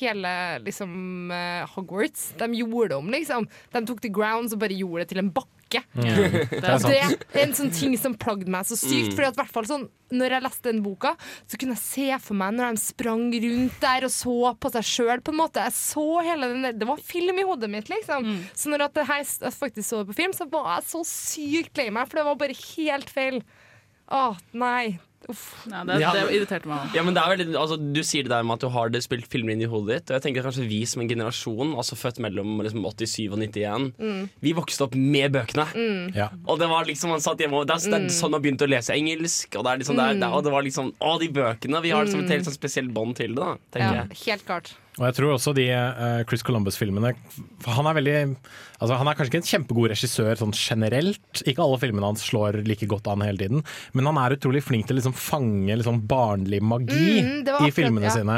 E: hele liksom eh, Hogwarts. De gjorde om, liksom. De tok the grounds og bare gjorde det til en bakke.
C: Mm, det er sant.
E: det er en sånn ting som plagde meg så sykt.
C: Mm.
E: Fordi at hvert fall sånn, når jeg leste den boka, så kunne jeg se for meg når de sprang rundt der og så på seg sjøl. Jeg så hele den der, Det var film i hodet mitt, liksom. Så når at jeg faktisk så det på film, så var jeg så sykt lei meg, for det var bare helt feil. Å, nei. Uff.
D: Ja, det, det irriterte meg.
Y: Ja, men det er veldig, altså, du sier det der med at du har det spilt filmer inn i hodet ditt. Og jeg tenker kanskje vi som en generasjon, altså født mellom liksom, 87 og 91,
E: Mm.
Y: vi vokste opp med bøkene.
E: Mm.
C: Ja.
Y: Og det var liksom man satt hjemme og Det er, det er
E: Mm.
Y: sånn man begynte å lese engelsk. Og det, er liksom, det, er, det, og det var liksom Å, de bøkene! Vi har liksom et
E: Mm.
Y: helt sånn spesielt bånd til det, da,
E: Ja,
Y: jeg.
E: helt klart.
C: Og jeg tror også de uh, Chris Columbus-filmene Han er veldig altså Han er kanskje ikke en kjempegod regissør sånn generelt. Ikke alle filmene hans slår like godt an hele tiden, men han er utrolig flink til å liksom fange liksom barnlig magi
E: Mm, akkurat,
C: i filmene
E: ja.
C: sine.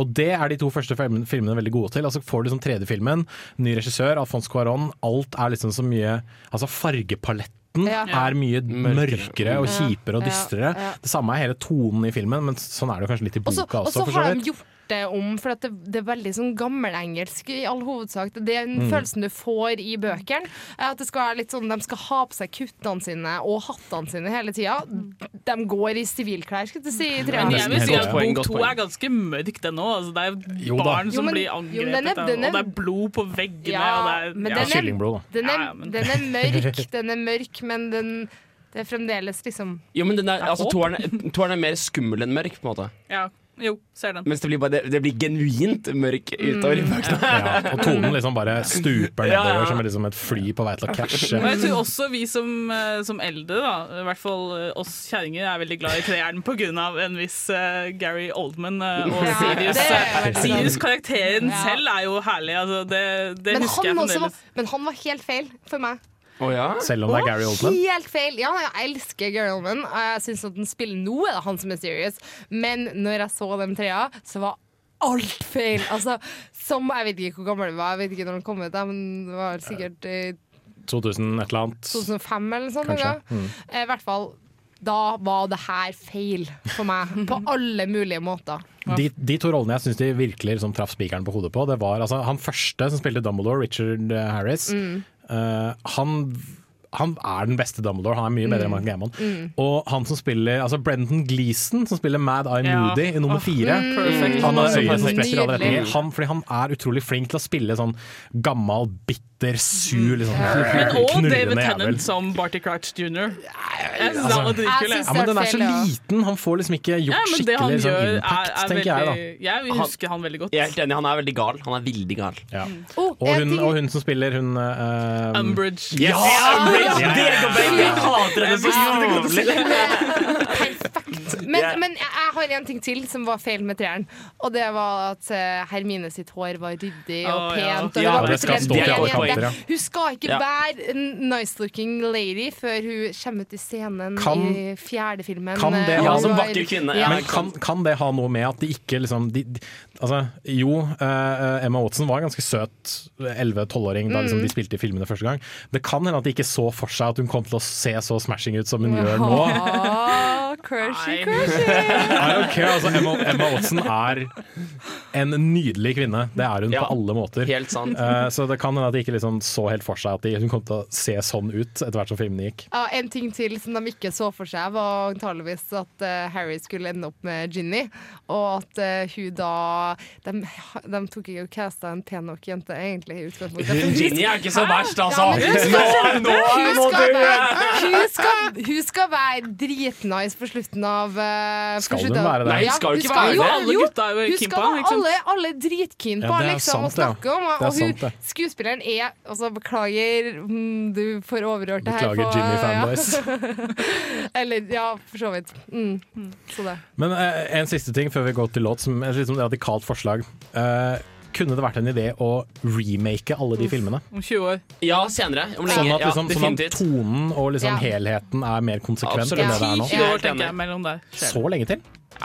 C: Og det er de to første filmene, filmene veldig gode til. Altså får du liksom tredje filmen, ny regissør, Alfons Cuarón, alt er liksom så mye Altså fargepaletten
E: Ja.
C: er mye mørkere og kjipere og
E: Ja.
C: dystrere.
E: Ja.
C: Det samme er hele tonen i filmen, men sånn er det kanskje litt i boka også, Og så
E: har de gjort det om, for at det, det er veldig sånn gammelengelsk i all hovedsak. Det er den
C: Mm.
E: følelsen du får i bøkene. At det skal være litt sånn, De skal ha på seg kuttene sine og hattene sine hele tida. De går i sivilklær, skal du si.
D: Men jeg vil si at bok to er ganske mørk, den òg. Altså, det er
C: Jo
D: barn som
E: Jo, men-
D: blir angrepet,
E: jo, den er- den er-
D: og det er blod på veggene.
E: Ja,
D: og det er, ja.
E: er-
C: Kyllingblod, da.
E: Den er, den er mørk, den er mørk, men den, det er fremdeles liksom
Y: Jo, men den er,
E: er
Y: altså, toeren, er- toeren er mer skummel enn mørk, på en måte.
D: Ja, jo, ser den.
Y: Mens det blir, bare, det, det blir genuint mørk utover i bøkene.
C: Ja, og tonen liksom bare stuper nedover
Y: ja.
C: som liksom et fly på vei til å krasje.
D: Og jeg tror også vi som, eh, som eldre, da, i hvert fall eh, oss kjerringer, er veldig glad i treeren pga. en viss uh, Gary Oldman uh, og
E: Ja,
D: Sirius.
E: det veldig sant.
D: Sirius karakteren
E: Ja.
D: selv er jo herlig. Altså, det det
E: men
D: husker jeg
E: var,
D: fremdeles.
E: men han var helt feil for meg.
Y: Å ja?
C: Selv om det er Gary Oldman.
E: Helt feil. Ja, jeg elsker Gary Oldman. og Jeg synes at den spiller nå, er det han som er serious. Men når jeg så de trea, så var alt feil. Altså, som, jeg vet ikke hvor gammel den var, jeg vet ikke når den kom ut, men det var sikkert i
C: 2000 et eller annet.
E: 2005 eller noe sånt.
C: Kanskje. Mm.
E: Eh, I hvert fall da var det her feil for meg, på alle mulige måter.
C: De, de to rollene jeg syns de virkelig liksom, traff spikeren på hodet på, det var altså, han første som spilte Dumbledore, Richard eh, Harris.
E: Mm.
C: Eh, han, han er den beste Dumbledore, han er mye bedre enn Mark Gammon.
E: Mm.
C: Og han som spiller altså Brendan Gleeson, som spiller Mad Eye
D: Ja.
C: Moody i nummer fire
D: oh, mm.
C: Han har
D: Mm.
C: øyet som spretter i alle retninger. Han, fordi han er utrolig flink til å spille sånn gammal, bitter, sur, liksom,
D: Men òg David. Tennant som Barty Crouch jr.
C: Altså-. Ja, men den er så liten, han får liksom ikke gjort
D: Ja, men det han
C: skikkelig sånn
D: gjør,
C: impact,
D: er, er
C: tenker jeg da.
D: veldig Jeg husker han veldig godt.
Y: Jeg er helt enig, han er veldig gal. Han er veldig gal.
C: Ja.
E: Oh,
C: Og, hun, og hun som spiller, hun uh,
D: Umbridge.
Y: Yes! Umbridge!
C: Ja!
Y: Det går begge! Jeg hater henne så jævlig!
E: Men,
Y: yeah.
E: men jeg, jeg har en ting til som var feil med treeren. Og det var at uh, Hermine sitt hår var ryddig og
Y: ja.
E: pent. Og
Y: Ja,
E: det
Y: skal stå ja.
E: Hun skal ikke
Y: Ja.
E: være en nice looking lady før hun kommer ut i scenen
C: Kan-
E: i fjerde filmen.
C: Kan det,
E: eh,
C: ha,
E: og kvinne. Ja.
C: Men kan, kan det ha noe med at de ikke liksom de, de, Altså, jo, uh, Emma Watson var en ganske søt 11-12-åring da liksom,
E: Mm.
C: de spilte i filmene første gang. Det kan hende at de ikke så for seg at hun kom til å se så smashing ut som hun gjør nå.
E: Crushy, crushy.
C: I don't care, altså, Emma, Emma Watson er en nydelig kvinne. Det er hun
Y: Ja,
C: på alle måter.
Y: helt sant.
C: Eh, så det kan hende at de ikke liksom så helt for seg at de, hun kom til å se sånn ut etter hvert som filmene gikk.
E: Ja, en ting til som de ikke så for seg, var antageligvis at eh, Harry skulle ende opp med Ginny. Og at eh, hun da De, de tok ikke og casta en pen nok jente, egentlig. i utgangspunktet.
Y: Ginny er ikke så verst, altså.
E: Ja, men hun skal-
Y: Nå- nå
E: hun skal
Y: du-
E: være- hun skal- Hun skal være dritnice på slutten av uh,
C: Skal hun være det? Nei,
E: Ja,
Y: skal jo
E: hun
Y: ikke være
E: jo-
Y: det.
D: Alle gutta er jo
E: hun
D: sant?
E: alle, alle dritkeen på
C: Ja,
E: liksom,
C: sant,
E: å snakke om. Og, og hun, skuespilleren er altså, Beklager, mm, du får overhørt det her.
C: Beklager, Jimmy-fanboys.
E: Eller, ja, for så vidt. Mm. Så det.
C: Men uh, en siste ting før vi går til låt, som er et litt sånn radikalt forslag. Eh, kunne det vært en idé å remake alle de filmene?
D: Om 20 år.
Y: Ja, senere. Om
C: Sånn
Y: lenge.
C: at, liksom,
Y: ja,
C: sånn at tonen og liksom
E: Ja.
C: helheten er mer konsekvent
Y: Absolutt.
C: enn det det er nå.
D: 10 år, tenker jeg, mellom der.
C: Så lenge til?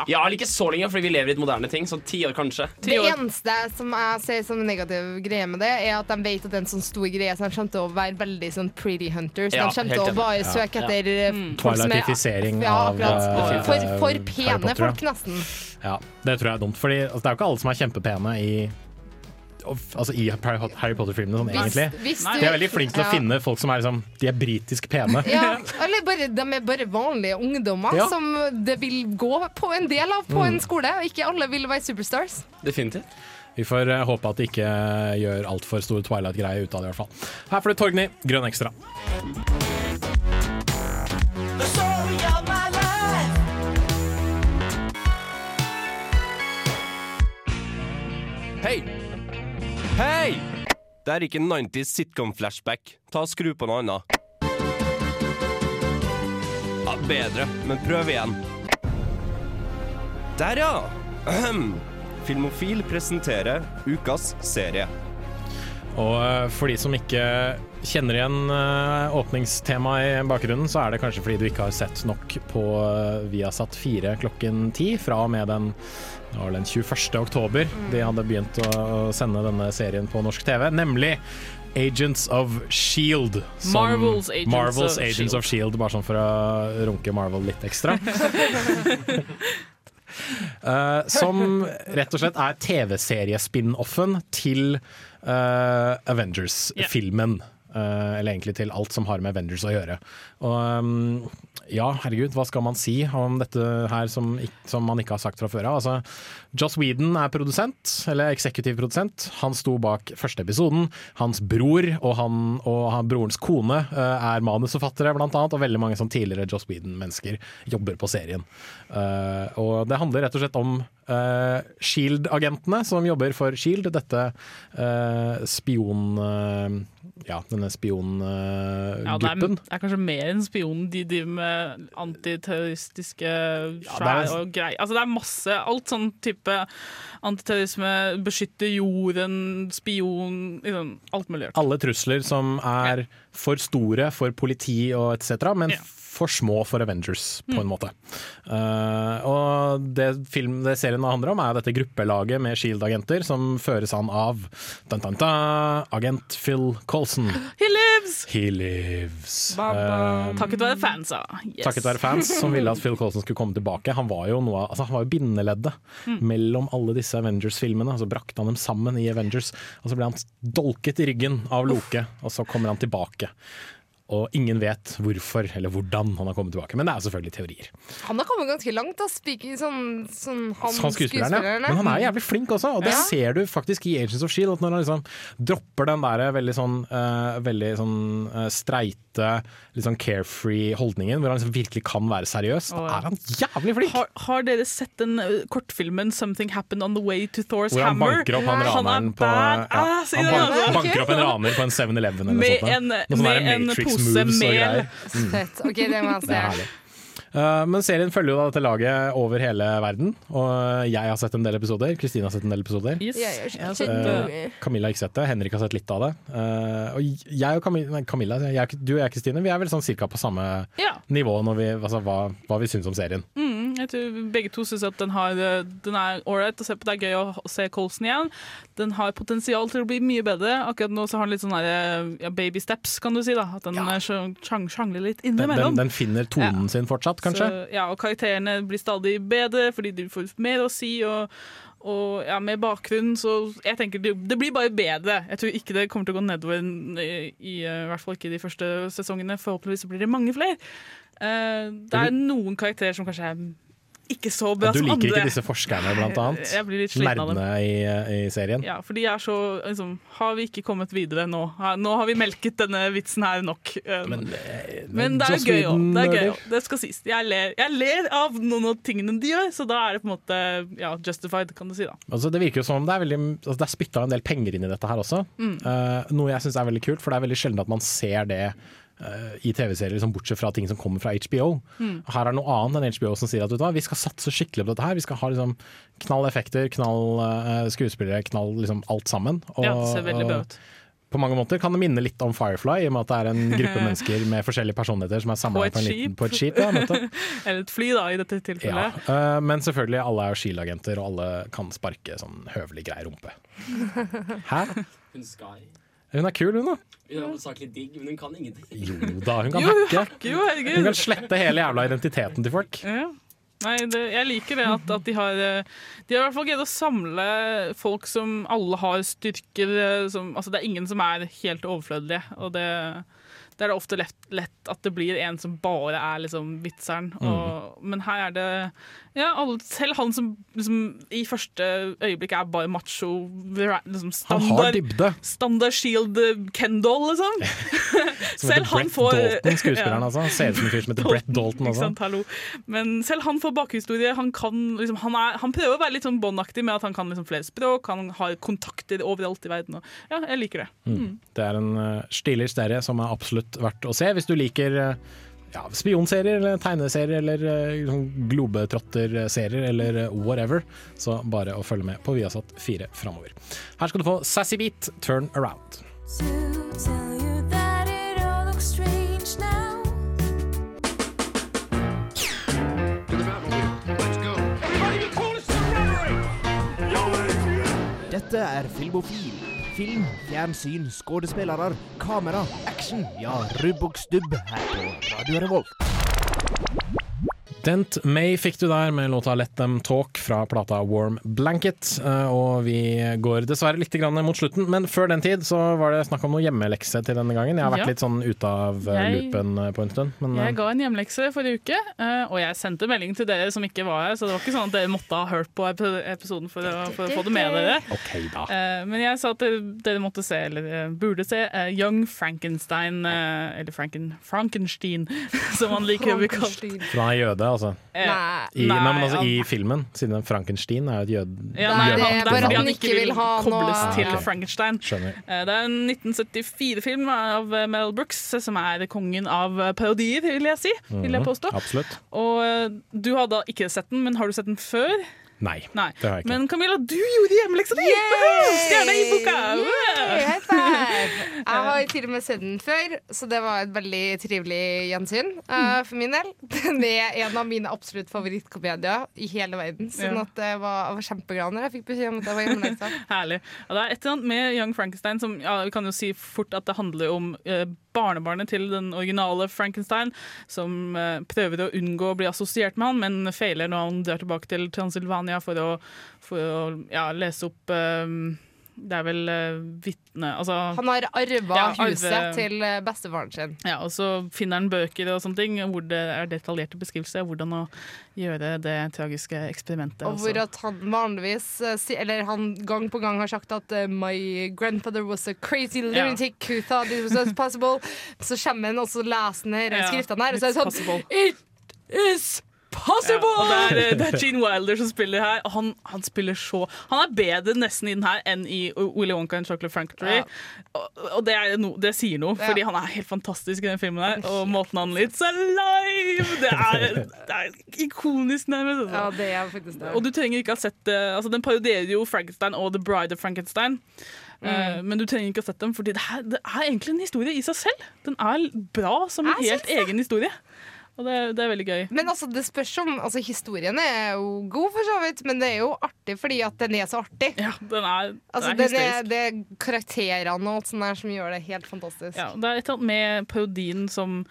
Y: Ja, eller ikke så lenge, fordi vi lever i et moderne ting. Så ti år, kanskje.
E: Det eneste som jeg ser som en negativ greie med det, er at de vet at det er en sånn stor greie, så de kommer til å være veldig sånn pretty hunters.
C: Ja,
E: de kommer til å bare
C: Ja.
E: søke
C: Ja.
E: etter eh,
C: Mm.
E: er-
C: Twilightifisering
E: ja,
C: av, eh,
E: for, for
C: Harry
E: pene
C: Potter,
E: folk, nesten.
C: Ja, det tror jeg er dumt. Fordi altså, det er jo ikke alle som er kjempepene i Altså i Harry Potter-filmene, sånn, egentlig.
E: hvis du-
C: De er veldig flinke til å finne folk som er liksom De er britisk pene.
E: Ja, eller bare, de er bare vanlige ungdommer
C: Ja.
E: som det vil gå på en del av på
C: Mm.
E: en skole. Og ikke alle vil være superstars.
Y: Definitivt.
C: Vi får eh, håpe at de ikke gjør altfor stor Twilight-greier ut av det, i hvert fall. Her får du Torgny, grønn ekstra.
Z: Hei! Hei! Det er ikke 90s sitcom-flashback. Ta og Skru på noe annet. Ja, bedre, men prøv igjen. Der, ja! Ahem. Filmofil presenterer ukas serie.
C: Og eh, for de som ikke kjenner igjen eh, åpningstemaet i bakgrunnen, så er det kanskje fordi du ikke har sett nok på eh, Viasat 4 klokken ti, fra og med den, det var den 21. oktober. De hadde begynt å sende denne serien på norsk TV, nemlig Agents of Shield.
D: Marvels Agents
C: Marvels
D: of
C: Agents
D: S.H.I.E.L.D..
C: of Shield, bare sånn for å runke Marvel litt ekstra. uh, som rett og slett er TV-seriespin-offen til uh, Avengers-filmen. Eh, eller egentlig til alt som har med Avengers å gjøre. Og um, ja, herregud, hva skal man si om dette her som, som man ikke har sagt fra før av? Altså, Joss Whedon er produsent, eller eksekutiv produsent. Han sto bak første episoden. Hans bror og, han, og han, brorens kone eh, er manusforfattere, blant annet, og veldig mange sånn tidligere Joss Whedon-mennesker jobber på serien. Eh, og det handler rett og slett om Uh, Shield-agentene som jobber for Shield, dette uh, spion... eh, ja, denne spiongruppen.
D: Ja, det, er, det er kanskje mer enn spionen. De driver med antiterroristiske skjær
C: er-
D: og greier. Altså, det er masse. Alt sånn type antiterrorisme, beskytte jorden, spion liksom, Alt mulig.
C: Alle trusler som er for store for politi og etc., men for små for Avengers, på en
D: Mm.
C: måte. Uh, og det, film, det serien handler om, er dette gruppelaget med Shield-agenter som føres an av dun, dun, dun, agent Phil Colson.
D: He lives!
C: He lives. Eh,
D: Takket være fansa. Yes.
C: Takket være fans som ville at Phil Colson skulle komme tilbake. Han var jo, noe, altså, han var jo bindeleddet
D: Mm.
C: mellom alle disse Avengers-filmene. Så brakte han dem sammen i Avengers, og så ble han dolket i ryggen av Loke, og så kommer han tilbake. Og ingen vet hvorfor eller hvordan han har kommet tilbake, men det er selvfølgelig teorier.
E: Han har kommet ganske langt, da. Speaking, sånn, sånn han,
C: Han skuespilleren, ja. Men han er jævlig flink også, og det
E: Ja.
C: ser du faktisk i Agents of Shield. At når han liksom dropper den der veldig sånn, uh, veldig sånn uh, streite, litt sånn carefree holdningen, hvor han liksom virkelig kan være seriøs, da er han jævlig flink!
D: Har, har dere sett den uh, kortfilmen 'Something Happened On The Way to Thor's
C: Hvor han
D: Hammer'?
C: banker opp han
D: Han er
C: raneren på ja,
D: i
C: Han banker opp en raner på en 7-Eleven eller
D: Med
C: noe sånt.
D: en- med en
C: Matrix
D: pose mel.
C: Mm.
E: Fett. OK, det må
C: han er
E: se.
C: Eh, men serien følger jo da dette laget over hele verden, og jeg har sett en del episoder. Kristine har sett en del episoder.
D: Yes.
C: Eh, Camilla har ikke sett det, Henrik har sett litt av det. Uh, og jeg og Camilla, nei, Camilla jeg, du og jeg Kristine, vi er vel sånn cirka på samme
D: Ja.
C: nivå når vi, altså, hva, hva vi syns om serien.
D: Mm, jeg tror begge to syns at den, har, eh, den er ålreit å se på. Det er gøy å se Colson igjen. Den har potensial til å bli mye bedre. Akkurat nå så har den litt sånn der, ja, baby steps, kan du si. da At den så- sjang- sjangler litt
C: Den, den, den finner tonen sin fortsatt, kanskje?
D: Så, ja, og karakterene blir stadig bedre fordi de får mer å si. og og ja, med bakgrunn, så jeg tenker det, det blir bare bedre. Jeg tror ikke det kommer til å gå nedover i, i, i hvert fall ikke de første sesongene. Forhåpentligvis blir det mange flere. Uh, det er noen karakterer som kanskje er ikke så bra som andre.
C: Du liker ikke disse forskerne, blant annet?
D: Jeg blir litt sliten av dem.
C: I, i serien?
D: Ja, for de er så liksom, Har vi ikke kommet videre nå? Nå har vi melket denne vitsen her nok. Men, Men, det er
C: jo
D: gøy òg. Det er gøy også. Det skal sies. Jeg ler, jeg ler av noen av tingene de gjør, så da er det på en måte ja, justified, kan du si. da
C: Altså, det virker jo som om det er, veldig, altså, det er spytta en del penger inn i dette her også.
D: Mm.
C: uh, noe jeg syns er veldig kult, for det er veldig sjelden at man ser det eh, i TV-serier, liksom, bortsett fra ting som kommer fra HBO.
D: Mm.
C: Her er noe annet enn HBO som sier at vet du hva, vi skal satse skikkelig på dette her. Vi skal ha liksom, knall effekter, knall uh, skuespillere, knall liksom, alt sammen. Og,
D: Ja, det ser veldig bra ut.
C: På mange måter kan det minne litt om Firefly, i og med at det er en gruppe mennesker med forskjellige personligheter som er
D: På
C: samla på, på et skip. Ja.
D: Eller et fly, da, i dette
C: Ja,
D: tilfellet.
C: eh, men selvfølgelig, alle er jo Shield-agenter, og alle kan sparke sånn høvelig grei rumpe. Hæ?
Y: Hun
C: er kul, hun da.
Y: Hun er hovedsakelig digg, men hun kan ingenting.
C: Jo da, hun kan
D: Jo, hun
C: hacke.
D: hacker jo.
C: Hun kan slette hele jævla identiteten til folk.
D: Ja. Nei, det, jeg liker det at, at de har eh, De har i hvert fall greid å samle folk som alle har styrker eh, som, Altså det er ingen som er helt overflødige, og det, det er det ofte lett, lett at det blir en som bare er liksom vitseren.
C: Mm.
D: Men her er det ja, alle, selv han som liksom, i første øyeblikk er bare macho liksom
C: Han har dybde.
D: standard Shield Kendal, Kendall, liksom.
C: Som heter Brett Dalton, skuespilleren altså. Han Ser ut som en fyr som heter Brett Dalton
D: Ikke sant, hallo. Men selv han får bakhistorie. Han, kan, liksom, han, er, han prøver å være litt sånn Bond-aktig med at han kan liksom flere språk, han har kontakter overalt i verden. Og, ja, jeg liker det.
C: Mm. Det er en uh, stilig serie som er absolutt verdt å se hvis du liker uh, ja, spionserier eller tegneserier eller uh, sånn globetrotter-serier eller uh, whatever. Så bare å følge med på Viasat 4 framover. Her skal du få Sassy Beat, Turn Around.
H: Dette er Filmofil. Film, fjernsyn, skuespillere, kamera, action. Ja, rubb og stubb her på Radio Revolt.
C: Dent May fikk du der med låta Let Them Talk fra plata Warm Blanket. Eh, Og vi går dessverre litt mot slutten, men før den tid så var det snakk om noe hjemmelekse til denne gangen. Jeg har vært
D: Ja.
C: litt sånn ute av eh,
D: Jeg-
C: loopen eh, på en stund. Men,
D: Jeg ga en hjemmelekse forrige uke, og jeg sendte melding til dere som ikke var her, så det var ikke sånn at dere måtte ha hørt på episoden for å, for å få det med dere.
C: Okay, da.
D: Men jeg sa at dere, måtte se, eller burde se, Young Frankenstein, eller Franken, Frankenstein, som han liker å bli kalt.
C: For han er jøde, altså.
D: Eh,
C: I, nei, men altså, I filmen, siden Frankenstein er jo et jød,
D: Ja, nei, det er
E: bare
D: fordi
E: at
D: han ikke vil
E: ha
D: kobles
E: noe-
D: til Frankenstein.
C: Skjønner.
D: Eh, Det er en 1974-film av eh, Mel Brooks, som er kongen av parodier, vil jeg si. Vil jeg
C: påstå.
D: påstå.
C: Absolutt.
D: Og du har da ikke sett den, men har du sett den før?
C: Nei,
D: Nei.
C: det har jeg ikke.
D: Men Camilla, du gjorde hjemmeleksa di! Stjerne i boka!
E: Yay! Jeg har til og med sett den før, så det var et veldig trivelig gjensyn uh, for min del. Det er en av mine absolutt favorittkomedier i hele verden. Sånn
D: Ja.
E: at jeg var, jeg var kjempeglad når jeg fikk beskjed om at jeg var hjemmeleksa.
D: Herlig. Ja, det er et eller annet med Young Frankenstein som ja, Vi kan jo si fort at det handler om eh, barnebarnet til den originale Frankenstein, som eh, prøver å unngå å bli assosiert med han, men feiler når han drar tilbake til Transylvania for å, for å ja, lese opp eh, Det er vel uh, vitne Altså
E: Han har arva
D: Ja, arve-
E: huset til eh, bestefaren sin.
D: Ja, og så finner han bøker og sånne ting hvor det er detaljerte beskrivelser av hvordan å gjøre det tragiske eksperimentet.
E: Og hvor
D: altså.
E: at han vanligvis eh, Eller han gang på gang har sagt at My grandfather was a crazy lunatic who thought it was possible. Så kommer han og så leser han skriftene her, og så er det sånn It is possible!
D: og det er, eh, det er Gene Wilder som spiller her. Og han, han spiller så Han er bedre nesten i den her enn i Willy Wonka and Chocolate Factory. Og, og det, no, det sier noe, fordi han er helt fantastisk i den filmen her. Og måten han litt alive! Det er, det er ikonisk, nærmest. altså.
E: Ja, det er faktisk det.
D: Og du trenger ikke ha sett det altså Den parodierer jo Frankenstein og The Bride of Frankenstein. Mm. men du trenger ikke ha sett dem, Fordi det, her, det er egentlig en historie i seg selv. Den er bra som en helt egen historie. Og det, det er veldig gøy.
E: Men altså, det spørs om altså, Historien er jo god, for så vidt, men det er jo artig fordi at den er så artig.
D: Ja, den er,
E: altså,
D: den er
E: den er, det er karakterene og alt sånt der som gjør det helt fantastisk.
D: Ja, det er et eller annet med parodien som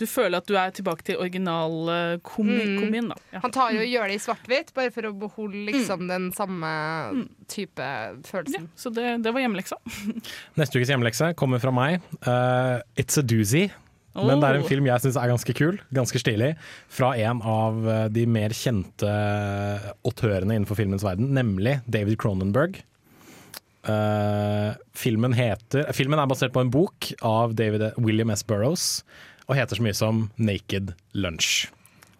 D: du føler at du er tilbake til originalkomien. Mm. Ja.
E: Han tar jo og gjør det i svart-hvitt, bare for å beholde liksom, den samme type følelsen.
D: Så det, det var hjemmeleksa.
C: Neste ukes hjemmelekse kommer fra meg. Uh, It's a doozy. Men det er en
D: Oh.
C: film jeg syns er ganske kul, ganske stilig. Fra en av eh, de mer kjente autørene innenfor filmens verden, nemlig David Cronenberg. Uh, filmen, heter, filmen er basert på en bok av David, William S. Burroughs og heter så mye som Naked Lunch.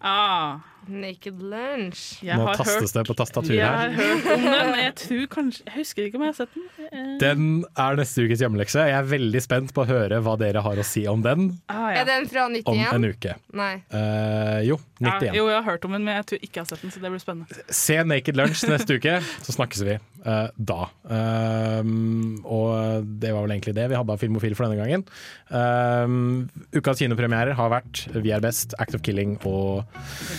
D: Ah,
E: Naked Lunch.
D: jeg
C: Nå
D: har
C: tastes det på tastaturet
D: Jeg har hørt om den. Jeg tror kanskje Jeg husker ikke om jeg har sett den. Eh,
C: Den er neste ukes hjemmelekse. Jeg er veldig spent på å høre hva dere har å si om den
D: ah, ja.
E: Er den fra 91?
C: om en uke.
E: Nei.
C: Uh, jo,
D: Ja,
C: 91.
D: jo, jeg har hørt om den, men jeg tror ikke jeg har sett den, så det blir spennende.
C: Se Naked Lunch neste uke, så snakkes vi eh, da. Um, og det var vel egentlig det vi hadde av Filmofil for denne gangen. Um, ukas kinopremierer har vært Vi er best, Act of Killing og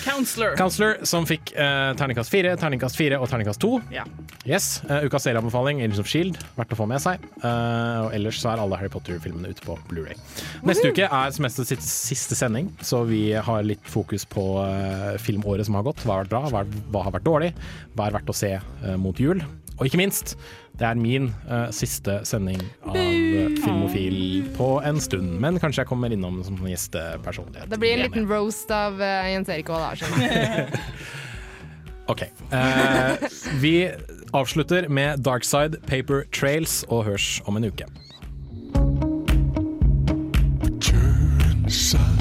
D: Counselor.
C: Counselor, som fikk uh, terningkast fire, terningkast fire og terningkast to.
D: Ja.
C: Yes, uh, Ukas serieanbefaling, Agents of Shield, verdt å få med seg. Uh, og ellers så er alle Harry Potter-filmene ute på Blu-ray. Neste uke er semesterets siste, siste sending, så vi har litt fokus på uh, filmåret som har gått. Hva har vært bra, hva, har vært dårlig, hva er verdt å se uh, mot jul. Og ikke minst, det er min uh, siste sending av eh, Filmofil på en stund. Men kanskje jeg kommer innom som gjestepersonlighet.
E: Det blir en liten roast av uh, Jens Erik Aall Larsen.
C: OK. Uh, vi avslutter med Darkside Paper Trails og hørs om en uke. Turn